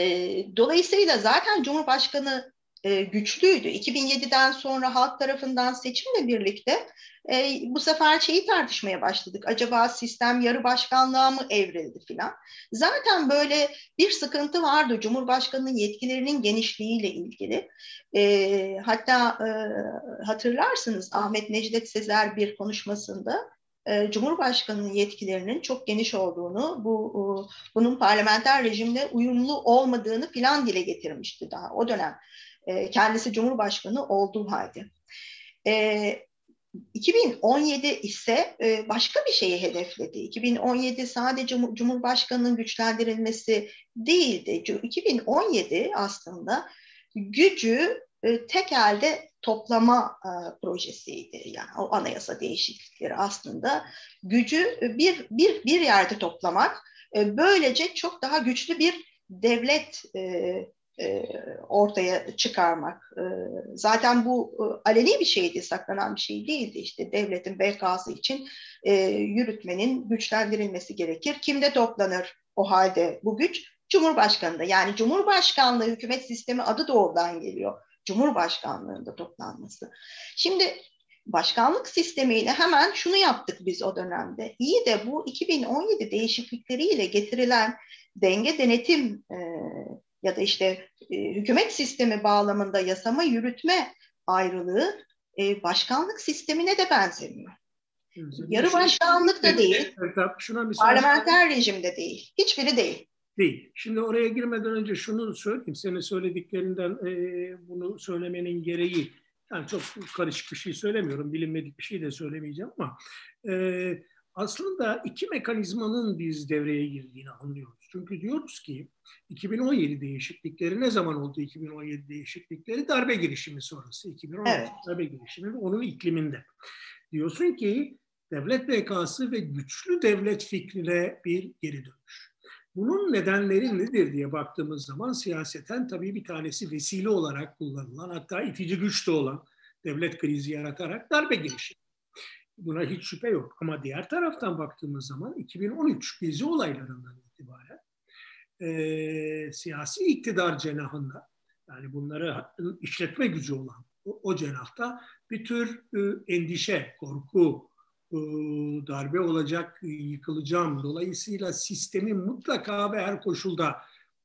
dolayısıyla zaten Cumhurbaşkanı e, güçlüydü. 2007'den sonra halk tarafından seçimle birlikte e, bu sefer şeyi tartışmaya başladık. Acaba sistem yarı başkanlığa mı evrildi filan? Zaten böyle bir sıkıntı vardı Cumhurbaşkanı'nın yetkilerinin genişliğiyle ilgili. E, hatta e, hatırlarsınız Ahmet Necdet Sezer bir konuşmasında e, Cumhurbaşkanı'nın yetkilerinin çok geniş olduğunu, bu bunun parlamenter rejimle uyumlu olmadığını filan dile getirmişti daha o dönem. E, kendisi Cumhurbaşkanı olduğu halde. E, 2017 ise e, başka bir şeyi hedefledi. 2017 sadece Cumhurbaşkanı'nın güçlendirilmesi değildi. 2017 aslında gücü e, tek elde toplama e, projesiydi. Yani o anayasa değişiklikleri aslında gücü bir bir bir yerde toplamak, böylece çok daha güçlü bir devlet ortaya çıkarmak. E, zaten bu e, aleni bir şeydi, saklanan bir şey değildi. İşte devletin bekası için e, yürütmenin güçlendirilmesi gerekir. Kimde toplanır o halde bu güç? Cumhurbaşkanı'nda. Yani Cumhurbaşkanlığı hükümet sistemi adı da oradan geliyor. Cumhurbaşkanlığında toplanması. Şimdi başkanlık sistemiyle hemen şunu yaptık biz o dönemde. İyi de bu 2017 değişiklikleriyle getirilen denge denetim e, ya da işte e, hükümet sistemi bağlamında yasama yürütme ayrılığı e, başkanlık sistemine de benzemiyor. Yarı başkanlık da değil, parlamenter rejimde değil, hiçbiri değil. Değil. Şimdi oraya girmeden önce şunu söyleyeyim. Senin söylediklerinden e, bunu söylemenin gereği yani çok karışık bir şey söylemiyorum, bilinmedik bir şey de söylemeyeceğim ama e, aslında iki mekanizmanın biz devreye girdiğini anlıyoruz. Çünkü diyoruz ki 2017 değişiklikleri ne zaman oldu 2017 değişiklikleri? Darbe girişimi sonrası. 2017 evet. darbe girişimi ve onun ikliminde. Diyorsun ki devlet bekası ve güçlü devlet fikrine bir geri dönüş. Bunun nedenleri nedir diye baktığımız zaman siyaseten tabii bir tanesi vesile olarak kullanılan hatta itici güç de olan devlet krizi yaratarak darbe girişimi. Buna hiç şüphe yok. Ama diğer taraftan baktığımız zaman 2013 gezi olaylarından itibaren e, siyasi iktidar cenahında yani bunları işletme gücü olan o, o cenahta bir tür e, endişe, korku, e, darbe olacak, yıkılacağım. Dolayısıyla sistemi mutlaka ve her koşulda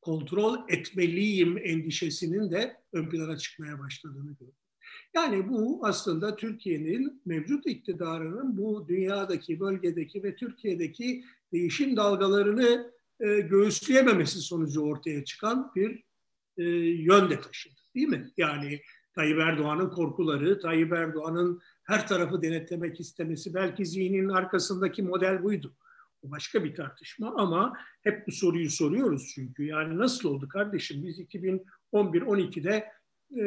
kontrol etmeliyim endişesinin de ön plana çıkmaya başladığını görüyoruz. Yani bu aslında Türkiye'nin mevcut iktidarının bu dünyadaki, bölgedeki ve Türkiye'deki değişim dalgalarını e, göğüsleyememesi sonucu ortaya çıkan bir e, yönde taşıdı. Değil mi? Yani Tayyip Erdoğan'ın korkuları, Tayyip Erdoğan'ın her tarafı denetlemek istemesi belki zihninin arkasındaki model buydu. O başka bir tartışma ama hep bu soruyu soruyoruz çünkü. Yani nasıl oldu kardeşim? Biz 2011-12'de e,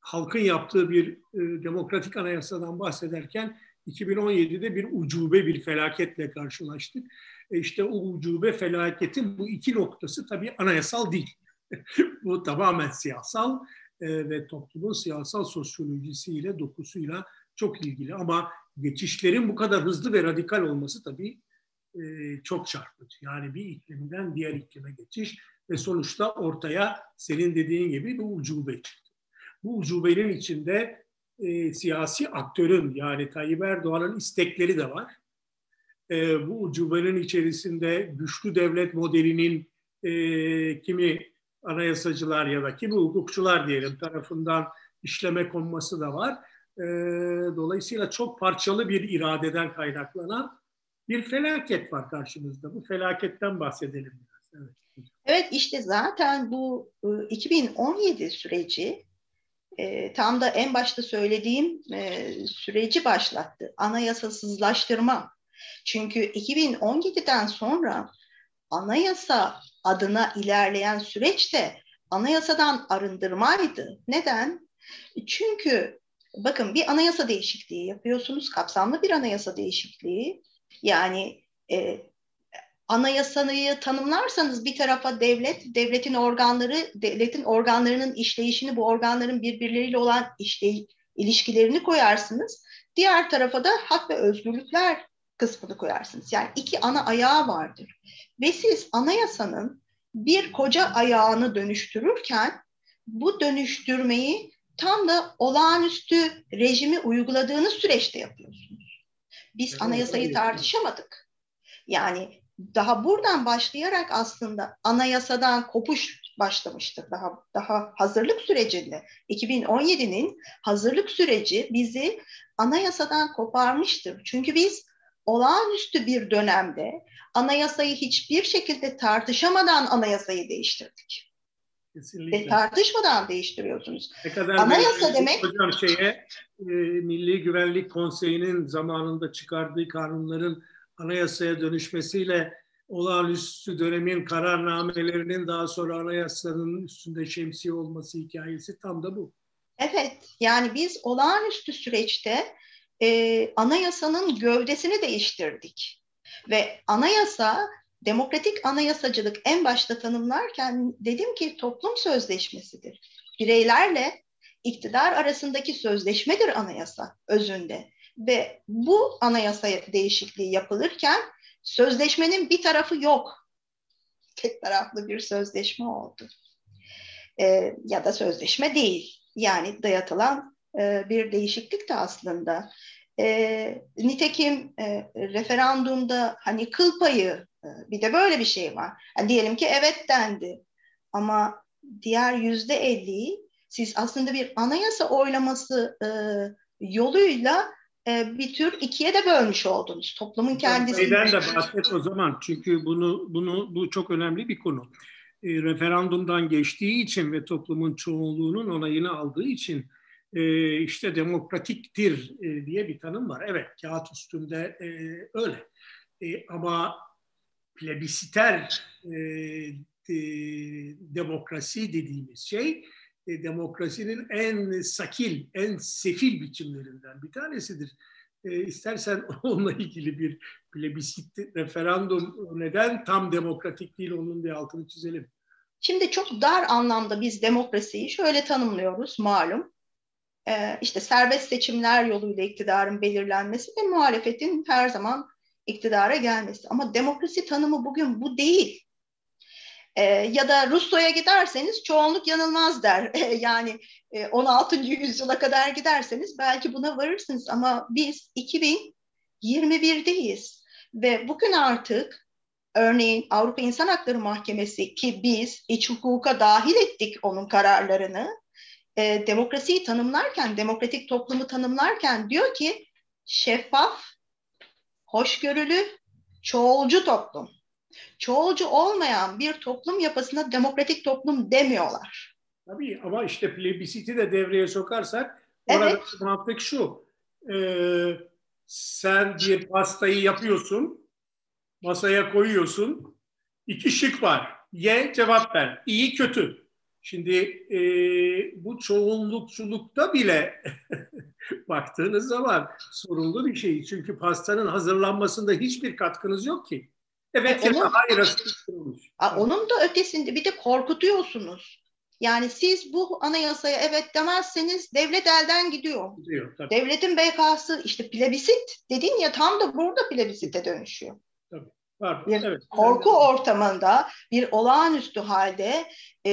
halkın yaptığı bir e, demokratik anayasadan bahsederken 2017'de bir ucube bir felaketle karşılaştık. E işte o ucube felaketin bu iki noktası tabii anayasal değil. bu tamamen siyasal e, ve toplumun siyasal sosyolojisiyle, dokusuyla çok ilgili. Ama geçişlerin bu kadar hızlı ve radikal olması tabii e, çok çarpıcı. Yani bir iklimden diğer iklime geçiş ve sonuçta ortaya senin dediğin gibi bir ucube çıktı. Bu ucubenin içinde e, siyasi aktörün yani Tayyip Erdoğan'ın istekleri de var. E, bu ucubenin içerisinde güçlü devlet modelinin e, kimi anayasacılar ya da kimi hukukçular diyelim tarafından işleme konması da var. E, dolayısıyla çok parçalı bir iradeden kaynaklanan bir felaket var karşımızda. Bu felaketten bahsedelim biraz. Evet. Evet işte zaten bu 2017 e, süreci e, tam da en başta söylediğim e, süreci başlattı. Anayasasızlaştırma. Çünkü 2017'den sonra anayasa adına ilerleyen süreçte anayasadan arındırmaydı. Neden? Çünkü bakın bir anayasa değişikliği yapıyorsunuz, kapsamlı bir anayasa değişikliği. Yani e, anayasayı tanımlarsanız bir tarafa devlet, devletin organları, devletin organlarının işleyişini, bu organların birbirleriyle olan işte ilişkilerini koyarsınız. Diğer tarafa da hak ve özgürlükler kısmını koyarsınız. Yani iki ana ayağı vardır. Ve siz anayasanın bir koca ayağını dönüştürürken bu dönüştürmeyi tam da olağanüstü rejimi uyguladığınız süreçte yapıyorsunuz. Biz anayasayı tartışamadık. Yani daha buradan başlayarak aslında anayasadan kopuş başlamıştır daha daha hazırlık sürecinde. 2017'nin hazırlık süreci bizi anayasadan koparmıştır. Çünkü biz olağanüstü bir dönemde anayasayı hiçbir şekilde tartışamadan anayasayı değiştirdik. Kesinlikle. Ve tartışmadan değiştiriyorsunuz. Ne kadar Anayasa demek... Hocam şeye e, Milli Güvenlik Konseyi'nin zamanında çıkardığı kanunların anayasaya dönüşmesiyle olağanüstü dönemin kararnamelerinin daha sonra anayasanın üstünde şemsiye olması hikayesi tam da bu. Evet, yani biz olağanüstü süreçte e, anayasanın gövdesini değiştirdik. Ve anayasa demokratik anayasacılık en başta tanımlarken dedim ki toplum sözleşmesidir. Bireylerle iktidar arasındaki sözleşmedir anayasa özünde. Ve bu anayasa değişikliği yapılırken sözleşmenin bir tarafı yok. Tek taraflı bir sözleşme oldu. E, ya da sözleşme değil. Yani dayatılan e, bir değişiklik de aslında. E, nitekim e, referandumda hani kıl payı e, bir de böyle bir şey var. Yani diyelim ki evet dendi ama diğer yüzde elliyi siz aslında bir anayasa oylaması e, yoluyla e, bir tür ikiye de bölmüş oldunuz. Toplumun kendisi. Neden de bahset o zaman çünkü bunu bunu bu çok önemli bir konu. E, referandumdan geçtiği için ve toplumun çoğunluğunun onayını aldığı için e, işte demokratiktir e, diye bir tanım var. Evet kağıt üstünde e, öyle. E, ama plebisiter demokrasi dediğimiz şey demokrasinin en sakil, en sefil biçimlerinden bir tanesidir. E, istersen onunla ilgili bir plebisit referandum neden tam demokratik değil onun bir altını çizelim. Şimdi çok dar anlamda biz demokrasiyi şöyle tanımlıyoruz malum. Ee, işte serbest seçimler yoluyla iktidarın belirlenmesi ve muhalefetin her zaman iktidara gelmesi. Ama demokrasi tanımı bugün bu değil. E, ya da Rusya'ya giderseniz çoğunluk yanılmaz der. E, yani e, 16. yüzyıla kadar giderseniz belki buna varırsınız ama biz 2021'deyiz ve bugün artık örneğin Avrupa İnsan Hakları Mahkemesi ki biz iç hukuka dahil ettik onun kararlarını e, demokrasiyi tanımlarken, demokratik toplumu tanımlarken diyor ki şeffaf, hoşgörülü, çoğulcu toplum çoğulcu olmayan bir toplum yapısına demokratik toplum demiyorlar. Tabii ama işte plebisiti de devreye sokarsak orada evet. mantık şu. E, sen bir pastayı yapıyorsun, masaya koyuyorsun. iki şık var. Ye cevap ver. İyi kötü. Şimdi e, bu çoğunlukçulukta bile baktığınız zaman sorunlu bir şey. Çünkü pastanın hazırlanmasında hiçbir katkınız yok ki. Evet, onun, hayır Onun da ötesinde bir de korkutuyorsunuz. Yani siz bu anayasaya evet demezseniz devlet elden gidiyor. gidiyor tabii. Devletin BK'sı işte plebisit dedin ya tam da burada plebisite dönüşüyor. Var, bir evet, korku ortamında bir olağanüstü halde e,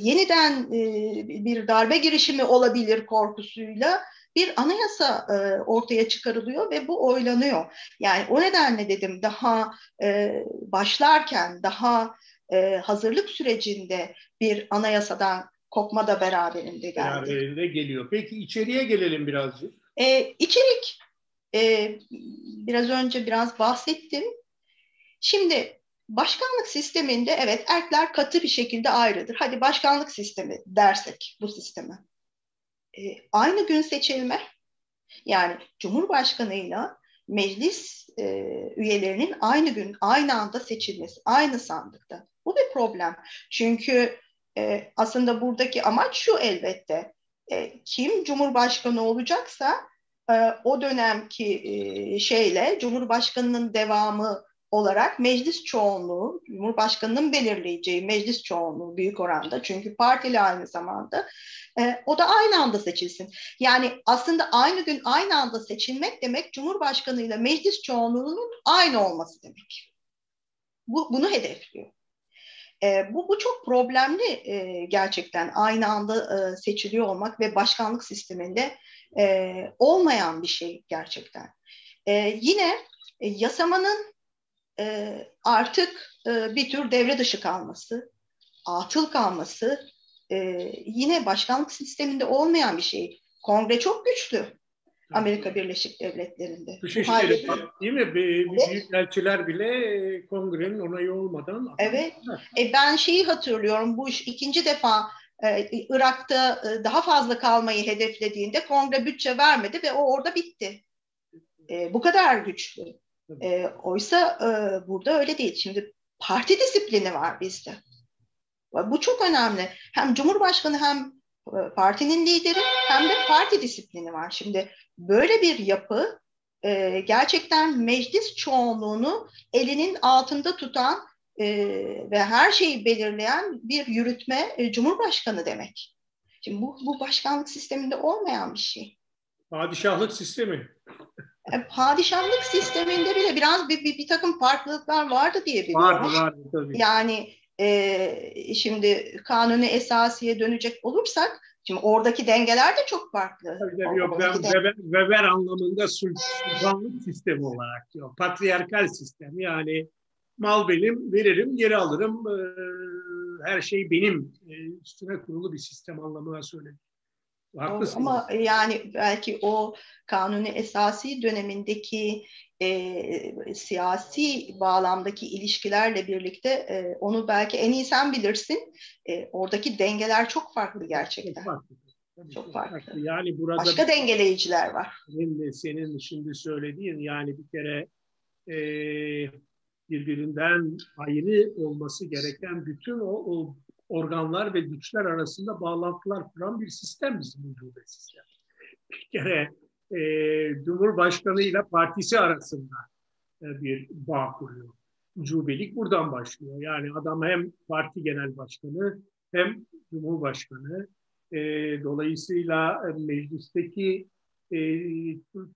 yeniden e, bir darbe girişimi olabilir korkusuyla bir anayasa e, ortaya çıkarılıyor ve bu oylanıyor. Yani o nedenle dedim daha e, başlarken, daha e, hazırlık sürecinde bir anayasadan kopma da beraberinde geldi. Beraberinde geliyor. Peki içeriye gelelim birazcık. E, içerik, e, biraz önce biraz bahsettim. Şimdi başkanlık sisteminde evet erkler katı bir şekilde ayrıdır. Hadi başkanlık sistemi dersek bu sistemi e, aynı gün seçilme yani Cumhurbaşkanıyla meclis e, üyelerinin aynı gün aynı anda seçilmesi aynı sandıkta. Bu bir problem. Çünkü e, aslında buradaki amaç şu elbette. E, kim Cumhurbaşkanı olacaksa e, o dönemki e, şeyle Cumhurbaşkanının devamı olarak meclis çoğunluğu, Cumhurbaşkanı'nın belirleyeceği meclis çoğunluğu büyük oranda çünkü partili aynı zamanda e, o da aynı anda seçilsin. Yani aslında aynı gün aynı anda seçilmek demek Cumhurbaşkanı ile meclis çoğunluğunun aynı olması demek. Bu, bunu hedefliyor. E, bu, bu çok problemli e, gerçekten aynı anda e, seçiliyor olmak ve başkanlık sisteminde e, olmayan bir şey gerçekten. E, yine e, yasamanın e, artık e, bir tür devre dışı kalması, atıl kalması e, yine başkanlık sisteminde olmayan bir şey. Kongre çok güçlü. Amerika Birleşik Devletleri'nde. Dışişleri değil mi? Evet. Büyükelçiler bile kongrenin onayı olmadan. Evet. E ben şeyi hatırlıyorum. Bu iş ikinci defa e, Irak'ta e, daha fazla kalmayı hedeflediğinde kongre bütçe vermedi ve o orada bitti. E, bu kadar güçlü. E, oysa e, burada öyle değil. Şimdi parti disiplini var bizde. Bu çok önemli. Hem Cumhurbaşkanı hem partinin lideri hem de parti disiplini var. Şimdi böyle bir yapı e, gerçekten meclis çoğunluğunu elinin altında tutan e, ve her şeyi belirleyen bir yürütme e, cumhurbaşkanı demek. Şimdi bu, bu başkanlık sisteminde olmayan bir şey. Padişahlık sistemi. E, padişahlık sisteminde bile biraz bir, bir, bir takım farklılıklar vardı diye biliyorum. Vardı vardı tabii. Yani e, şimdi kanuni esasiye dönecek olursak Şimdi oradaki dengeler de çok farklı. Tabii, yok, ben Weber, Weber anlamında sultanlık sistemi olarak diyor. Patriarkal sistem yani mal benim, veririm, geri alırım. Her şey benim üstüne kurulu bir sistem anlamına söyledim. Haklısın. Ama yani belki o kanuni esasi dönemindeki e, siyasi bağlamdaki ilişkilerle birlikte e, onu belki en iyi sen bilirsin. E, oradaki dengeler çok farklı gerçekten. Çok farklı. çok farklı. Yani burada başka dengeleyiciler var. Senin, senin şimdi söylediğin yani bir kere e, birbirinden ayrı olması gereken bütün o, o organlar ve güçler arasında bağlantılar kuran bir sistem bizim ucube sistem. Bir kere e, Cumhurbaşkanı ile partisi arasında e, bir bağ kuruyor. Ucubelik buradan başlıyor. Yani adam hem parti genel başkanı hem Cumhurbaşkanı. E, dolayısıyla meclisteki e,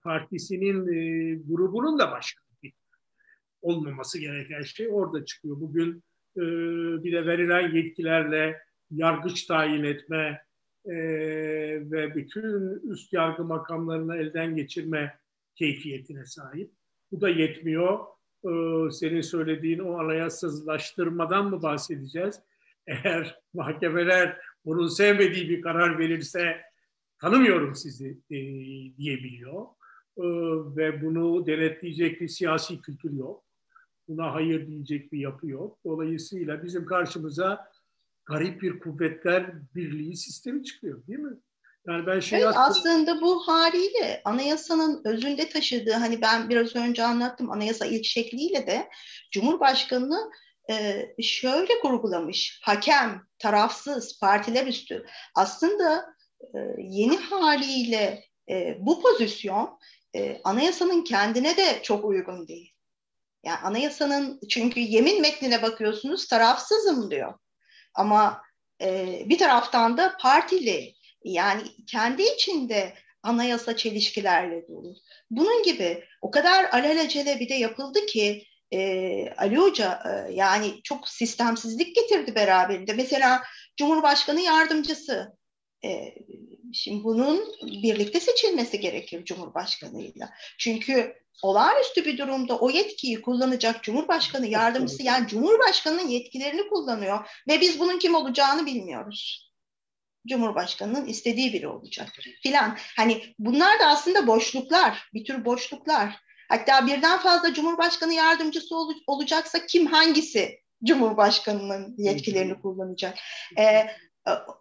partisinin e, grubunun da başkanı olmaması gereken şey orada çıkıyor. Bugün e, bir de verilen yetkilerle yargıç tayin etme e, ve bütün üst yargı makamlarını elden geçirme keyfiyetine sahip. Bu da yetmiyor. E, senin söylediğin o anayasızlaştırmadan mı bahsedeceğiz? Eğer mahkemeler bunun sevmediği bir karar verirse tanımıyorum sizi e, diyebiliyor. Ve bunu denetleyecek bir siyasi kültür yok. Buna hayır diyecek bir yapı yok. Dolayısıyla bizim karşımıza garip bir kuvvetler birliği sistemi çıkıyor değil mi? Yani ben şey evet, aslında bu haliyle anayasanın özünde taşıdığı hani ben biraz önce anlattım anayasa ilk şekliyle de Cumhurbaşkanı'nı e, şöyle kurgulamış. Hakem, tarafsız, partiler üstü. Aslında e, yeni haliyle e, bu pozisyon e, anayasanın kendine de çok uygun değil. Yani anayasanın çünkü yemin metnine bakıyorsunuz tarafsızım diyor. Ama e, bir taraftan da partili yani kendi içinde anayasa çelişkilerle dolu. Bunun gibi o kadar alelacele bir de yapıldı ki e, Ali Hoca e, yani çok sistemsizlik getirdi beraberinde. Mesela Cumhurbaşkanı yardımcısı e, şimdi bunun birlikte seçilmesi gerekir Cumhurbaşkanıyla. Çünkü olağanüstü bir durumda o yetkiyi kullanacak Cumhurbaşkanı yardımcısı yani Cumhurbaşkanının yetkilerini kullanıyor ve biz bunun kim olacağını bilmiyoruz. Cumhurbaşkanının istediği biri olacak filan. Hani bunlar da aslında boşluklar, bir tür boşluklar. Hatta birden fazla Cumhurbaşkanı yardımcısı ol, olacaksa kim hangisi Cumhurbaşkanının yetkilerini kullanacak? Ee,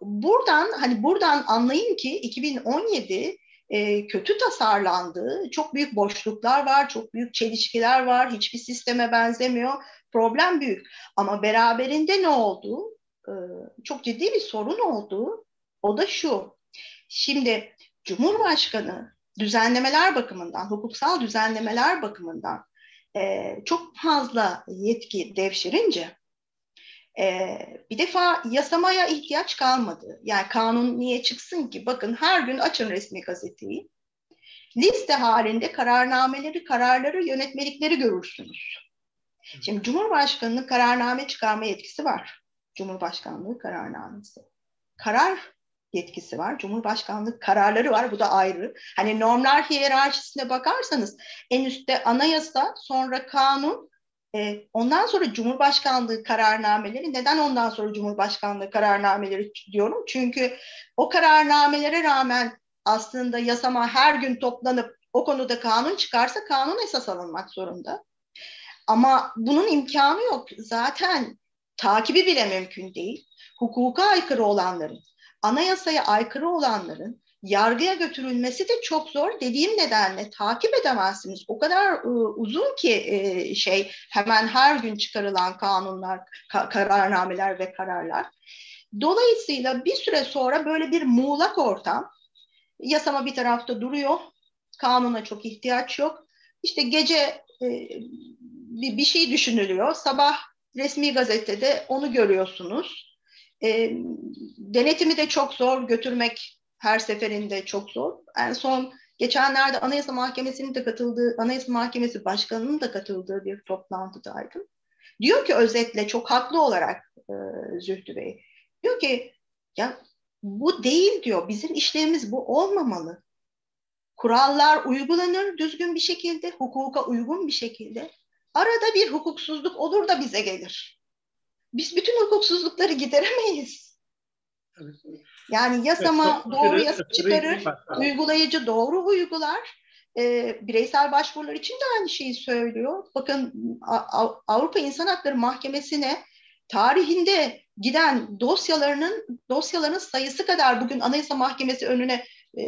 buradan hani buradan anlayın ki 2017 e, kötü tasarlandığı, çok büyük boşluklar var, çok büyük çelişkiler var, hiçbir sisteme benzemiyor. Problem büyük. Ama beraberinde ne oldu? E, çok ciddi bir sorun oldu. O da şu. Şimdi Cumhurbaşkanı düzenlemeler bakımından, hukuksal düzenlemeler bakımından e, çok fazla yetki devşirince e, bir defa yasamaya ihtiyaç kalmadı. Yani kanun niye çıksın ki? Bakın her gün açın resmi gazeteyi. Liste halinde kararnameleri, kararları, yönetmelikleri görürsünüz. Şimdi Cumhurbaşkanı'nın kararname çıkarma yetkisi var. Cumhurbaşkanlığı kararnamesi. Karar yetkisi var. Cumhurbaşkanlığı kararları var. Bu da ayrı. Hani normlar hiyerarşisine bakarsanız en üstte anayasa, sonra kanun, e, ondan sonra Cumhurbaşkanlığı kararnameleri, neden ondan sonra Cumhurbaşkanlığı kararnameleri diyorum? Çünkü o kararnamelere rağmen aslında yasama her gün toplanıp o konuda kanun çıkarsa kanun esas alınmak zorunda. Ama bunun imkanı yok. Zaten takibi bile mümkün değil. Hukuka aykırı olanların, anayasaya aykırı olanların yargıya götürülmesi de çok zor. Dediğim nedenle takip edemezsiniz. O kadar e, uzun ki e, şey hemen her gün çıkarılan kanunlar, ka- kararnameler ve kararlar. Dolayısıyla bir süre sonra böyle bir muğlak ortam, yasama bir tarafta duruyor, kanuna çok ihtiyaç yok. İşte gece e, bir, bir şey düşünülüyor, sabah resmi gazetede onu görüyorsunuz. E, denetimi de çok zor götürmek her seferinde çok zor. En son geçenlerde Anayasa Mahkemesi'nin de katıldığı, Anayasa Mahkemesi Başkanı'nın da katıldığı bir toplantıdaydım. Diyor ki özetle çok haklı olarak e, Zühtü Bey. Diyor ki ya bu değil diyor. Bizim işlerimiz bu olmamalı. Kurallar uygulanır düzgün bir şekilde, hukuka uygun bir şekilde. Arada bir hukuksuzluk olur da bize gelir. Biz bütün hukuksuzlukları gideremeyiz. Yani yasama doğru yasa çıkarır, uygulayıcı doğru uygular. E, bireysel başvurular için de aynı şeyi söylüyor. Bakın Avrupa İnsan Hakları Mahkemesi'ne tarihinde giden dosyalarının dosyaların sayısı kadar bugün Anayasa Mahkemesi önüne e,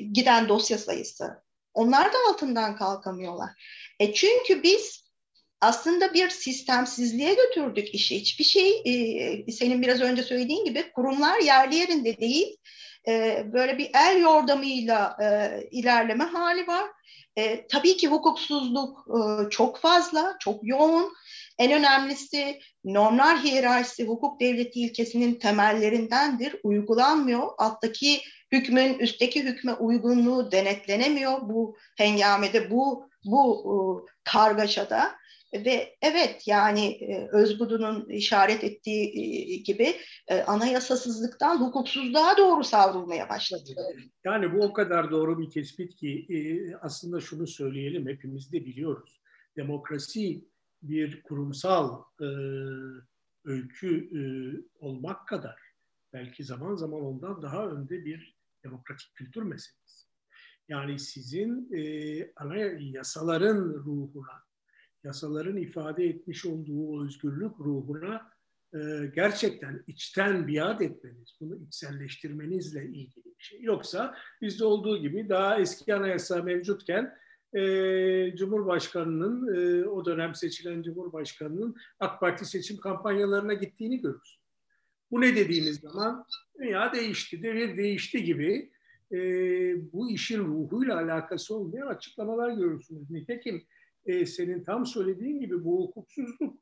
giden dosya sayısı. Onlar da altından kalkamıyorlar. E çünkü biz aslında bir sistemsizliğe götürdük işi. Hiçbir şey e, senin biraz önce söylediğin gibi kurumlar yerli yerinde değil. E, böyle bir el yordamıyla e, ilerleme hali var. E, tabii ki hukuksuzluk e, çok fazla, çok yoğun. En önemlisi normlar hiyerarşisi hukuk devleti ilkesinin temellerindendir. Uygulanmıyor. Alttaki hükmün üstteki hükme uygunluğu denetlenemiyor bu hengamede, bu bu e, kargaşada. Ve evet yani e, Özgudu'nun işaret ettiği e, gibi e, anayasasızlıktan hukuksuzluğa doğru savrulmaya başladı. Yani bu o kadar doğru bir tespit ki aslında şunu söyleyelim hepimiz de biliyoruz. Demokrasi bir kurumsal öykü olmak kadar belki zaman zaman ondan daha önde bir demokratik kültür meselesi. Yani sizin e, ana yasaların ruhuna, yasaların ifade etmiş olduğu özgürlük ruhuna e, gerçekten içten biat etmeniz, bunu içselleştirmenizle ilgili bir şey. Yoksa bizde olduğu gibi daha eski anayasa mevcutken e, Cumhurbaşkanı'nın, e, o dönem seçilen Cumhurbaşkanı'nın AK Parti seçim kampanyalarına gittiğini görürüz. Bu ne dediğiniz zaman dünya değişti, devir değişti gibi e, bu işin ruhuyla alakası olmayan açıklamalar görürsünüz. Nitekim e, senin tam söylediğin gibi bu hukuksuzluk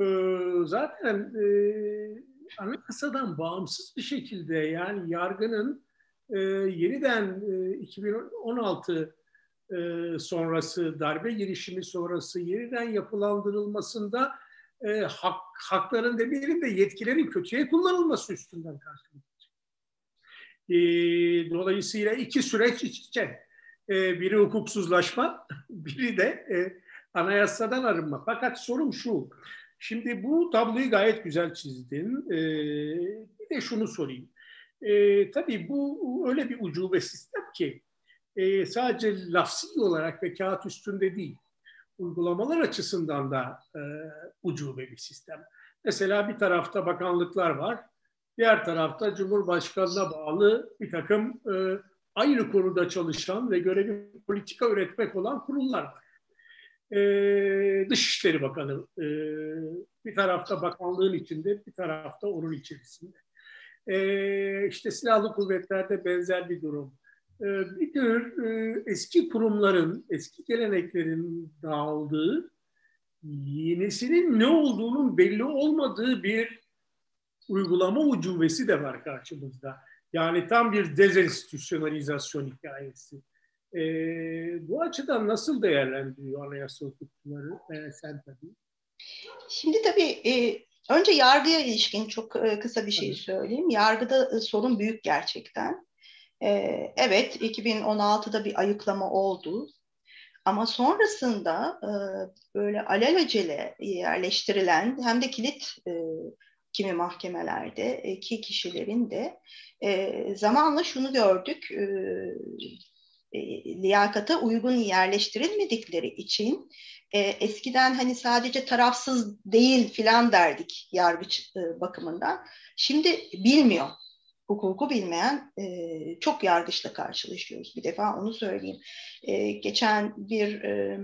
e, zaten e, anayasadan bağımsız bir şekilde yani yargının e, yeniden e, 2016 e, sonrası darbe girişimi sonrası yeniden yapılandırılmasında e, hak, hakların demeyelim de yetkilerin kötüye kullanılması üstünden karşılaştık. E, dolayısıyla iki süreç iç içe. E, biri hukuksuzlaşma, biri de e, anayasadan arınma. Fakat sorum şu, şimdi bu tabloyu gayet güzel çizdin. E, bir de şunu sorayım. Tabii bu öyle bir ucube sistem ki sadece lafsi olarak ve kağıt üstünde değil, uygulamalar açısından da e, ucube bir sistem. Mesela bir tarafta bakanlıklar var, diğer tarafta Cumhurbaşkanı'na bağlı bir takım aynı konuda çalışan ve görevi politika üretmek olan kurullar var. E, Dışişleri Bakanı e, bir tarafta bakanlığın içinde, bir tarafta onun içerisinde. E, işte silahlı kuvvetlerde benzer bir durum. E, bir tür e, eski kurumların, eski geleneklerin dağıldığı, yenisinin ne olduğunun belli olmadığı bir uygulama ucubesi de var karşımızda. Yani tam bir dezenstitüsyonalizasyon hikayesi. E, bu açıdan nasıl değerlendiriyor anayasa hukukçuları e, sen tabii? Şimdi tabii e, önce yargıya ilişkin çok e, kısa bir şey söyleyeyim. Yargıda e, sorun büyük gerçekten. E, evet 2016'da bir ayıklama oldu. Ama sonrasında e, böyle alelacele yerleştirilen hem de kilit e, kimi mahkemelerde ki kişilerin de e, zamanla şunu gördük e, e, liyakata uygun yerleştirilmedikleri için e, eskiden hani sadece tarafsız değil filan derdik yargıç e, bakımından. Şimdi bilmiyor. Hukuku bilmeyen e, çok yargıçla karşılaşıyoruz. Bir defa onu söyleyeyim. E, geçen bir e,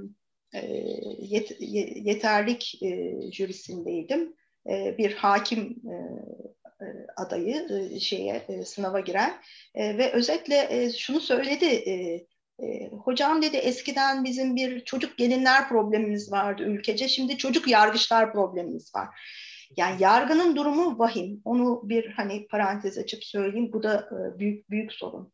e yet, yeterlik e, jürisindeydim. E, bir hakim e, e, adayı şeye sınava giren ve özetle şunu söyledi hocam dedi eskiden bizim bir çocuk gelinler problemimiz vardı ülkece. Şimdi çocuk yargıçlar problemimiz var. Yani yargının durumu vahim. Onu bir hani parantez açıp söyleyeyim. Bu da büyük büyük sorun.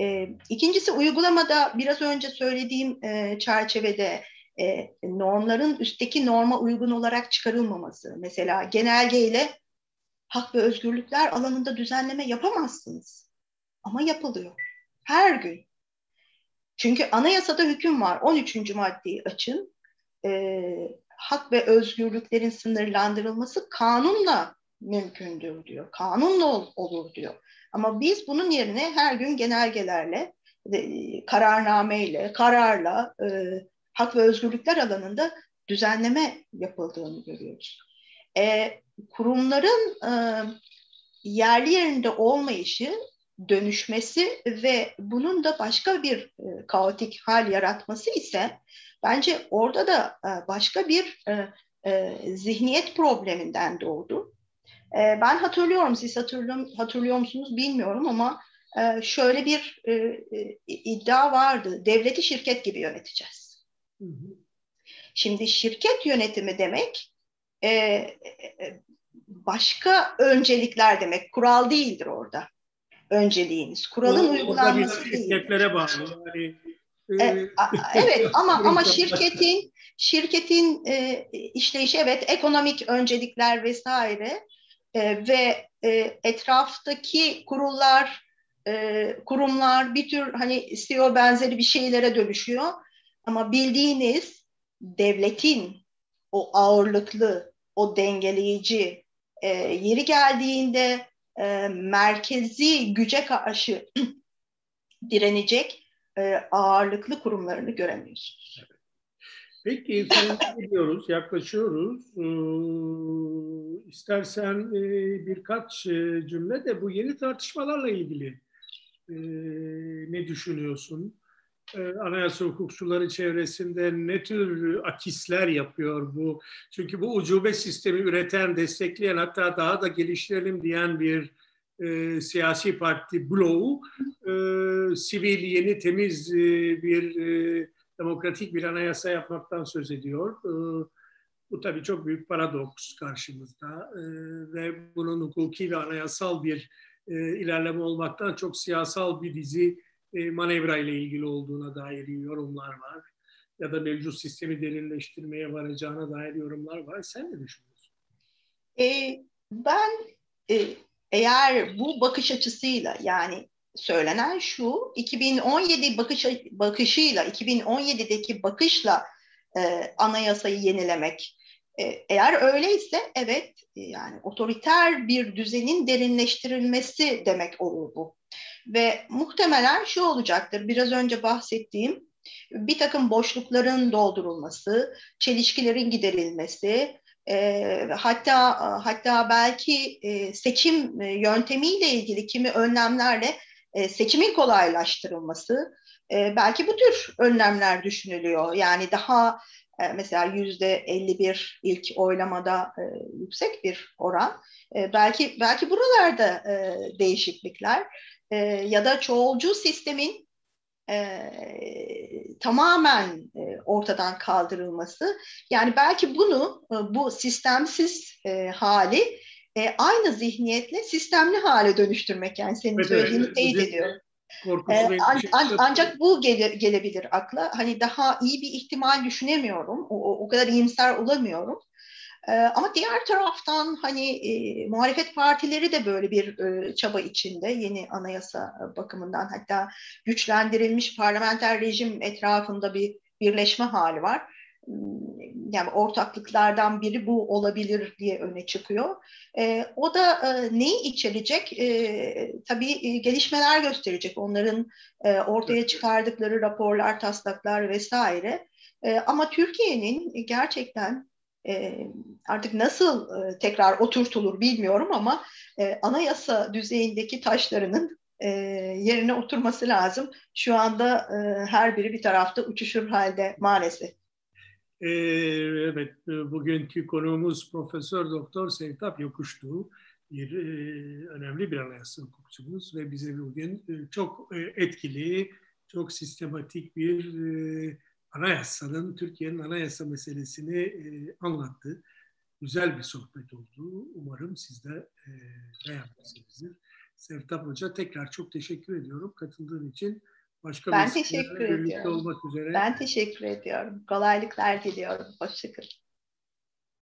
E, ikincisi uygulamada biraz önce söylediğim e, çerçevede e, normların üstteki norma uygun olarak çıkarılmaması. Mesela genelgeyle hak ve özgürlükler alanında düzenleme yapamazsınız. Ama yapılıyor. Her gün. Çünkü anayasada hüküm var. 13. maddeyi açın. E, hak ve özgürlüklerin sınırlandırılması kanunla mümkündür diyor. Kanunla ol, olur diyor. Ama biz bunun yerine her gün genelgelerle, e, kararnameyle, kararla e, hak ve özgürlükler alanında düzenleme yapıldığını görüyoruz. E, kurumların e, yerli yerinde olmayışı, dönüşmesi ve bunun da başka bir e, kaotik hal yaratması ise bence orada da e, başka bir e, e, zihniyet probleminden doğdu. E, ben hatırlıyorum, siz hatırlıyor, hatırlıyor musunuz bilmiyorum ama e, şöyle bir e, e, iddia vardı. Devleti şirket gibi yöneteceğiz. Hı hı. Şimdi şirket yönetimi demek e, e, başka öncelikler demek. Kural değildir orada önceliğiniz. Kuralın o, uygulanması değil. Şirketlere bağlı. Yani, e, e evet ama ama şirketin şirketin e, işleyişi evet ekonomik öncelikler vesaire e, ve e, etraftaki kurullar e, kurumlar bir tür hani CEO benzeri bir şeylere dönüşüyor ama bildiğiniz devletin o ağırlıklı o dengeleyici e, yeri geldiğinde e, merkezi güce karşı direnecek e, ağırlıklı kurumlarını göremiyorsunuz. Peki gidiyoruz, yaklaşıyoruz. Ee, istersen e, birkaç e, cümle de bu yeni tartışmalarla ilgili e, ne düşünüyorsun? E, anayasa hukukçuları çevresinde ne tür akisler yapıyor bu? Çünkü bu ucube sistemi üreten, destekleyen hatta daha da geliştirelim diyen bir e, siyasi parti Blow, e, sivil, yeni, temiz e, bir e, demokratik bir anayasa yapmaktan söz ediyor. E, bu tabii çok büyük paradoks karşımızda e, ve bunun hukuki ve anayasal bir e, ilerleme olmaktan çok siyasal bir dizi e, manevra ile ilgili olduğuna dair yorumlar var. Ya da mevcut sistemi derinleştirmeye varacağına dair yorumlar var. Sen ne düşünüyorsun? E, ben e, eğer bu bakış açısıyla yani söylenen şu 2017 bakış bakışıyla 2017'deki bakışla e, anayasayı yenilemek e, eğer öyleyse evet yani otoriter bir düzenin derinleştirilmesi demek olur bu. Ve muhtemelen şu olacaktır, biraz önce bahsettiğim bir takım boşlukların doldurulması, çelişkilerin giderilmesi, e, hatta hatta belki e, seçim yöntemiyle ilgili kimi önlemlerle e, seçimin kolaylaştırılması, e, belki bu tür önlemler düşünülüyor. Yani daha e, mesela yüzde 51 ilk oylamada e, yüksek bir oran. E, belki belki buralarda e, değişiklikler e, ya da çoğulcu sistemin e, tamamen e, ortadan kaldırılması. Yani belki bunu e, bu sistemsiz e, hali e, aynı zihniyetle sistemli hale dönüştürmek yani senin evet, söylediğini evet, teyit ediyorum. Ee, an, an, ancak bu gele, gelebilir akla. Hani daha iyi bir ihtimal düşünemiyorum. O, o kadar iyimser olamıyorum. E, ama diğer taraftan hani e, muhalefet partileri de böyle bir e, çaba içinde yeni anayasa bakımından hatta güçlendirilmiş parlamenter rejim etrafında bir birleşme hali var. Yani ortaklıklardan biri bu olabilir diye öne çıkıyor. E, o da e, neyi içerecek? E, tabii e, gelişmeler gösterecek. Onların e, ortaya çıkardıkları raporlar, taslaklar vesaire. E, ama Türkiye'nin gerçekten e, artık nasıl e, tekrar oturtulur bilmiyorum ama e, anayasa düzeyindeki taşlarının e, yerine oturması lazım. Şu anda e, her biri bir tarafta uçuşur halde maalesef. Ee, evet, bugünkü konuğumuz Profesör Doktor Sevtap Yokuştu. Bir e, önemli bir anayasa hukukçumuz ve bize bugün e, çok e, etkili, çok sistematik bir e, anayasanın, Türkiye'nin anayasa meselesini e, anlattı. Güzel bir sohbet oldu. Umarım siz de e, beğenmişsinizdir. Sevtap Hoca tekrar çok teşekkür ediyorum katıldığın için. Başka ben teşekkür ediyorum. Olmak üzere. Ben teşekkür ediyorum. Kolaylıklar diliyorum. Hoşçakalın.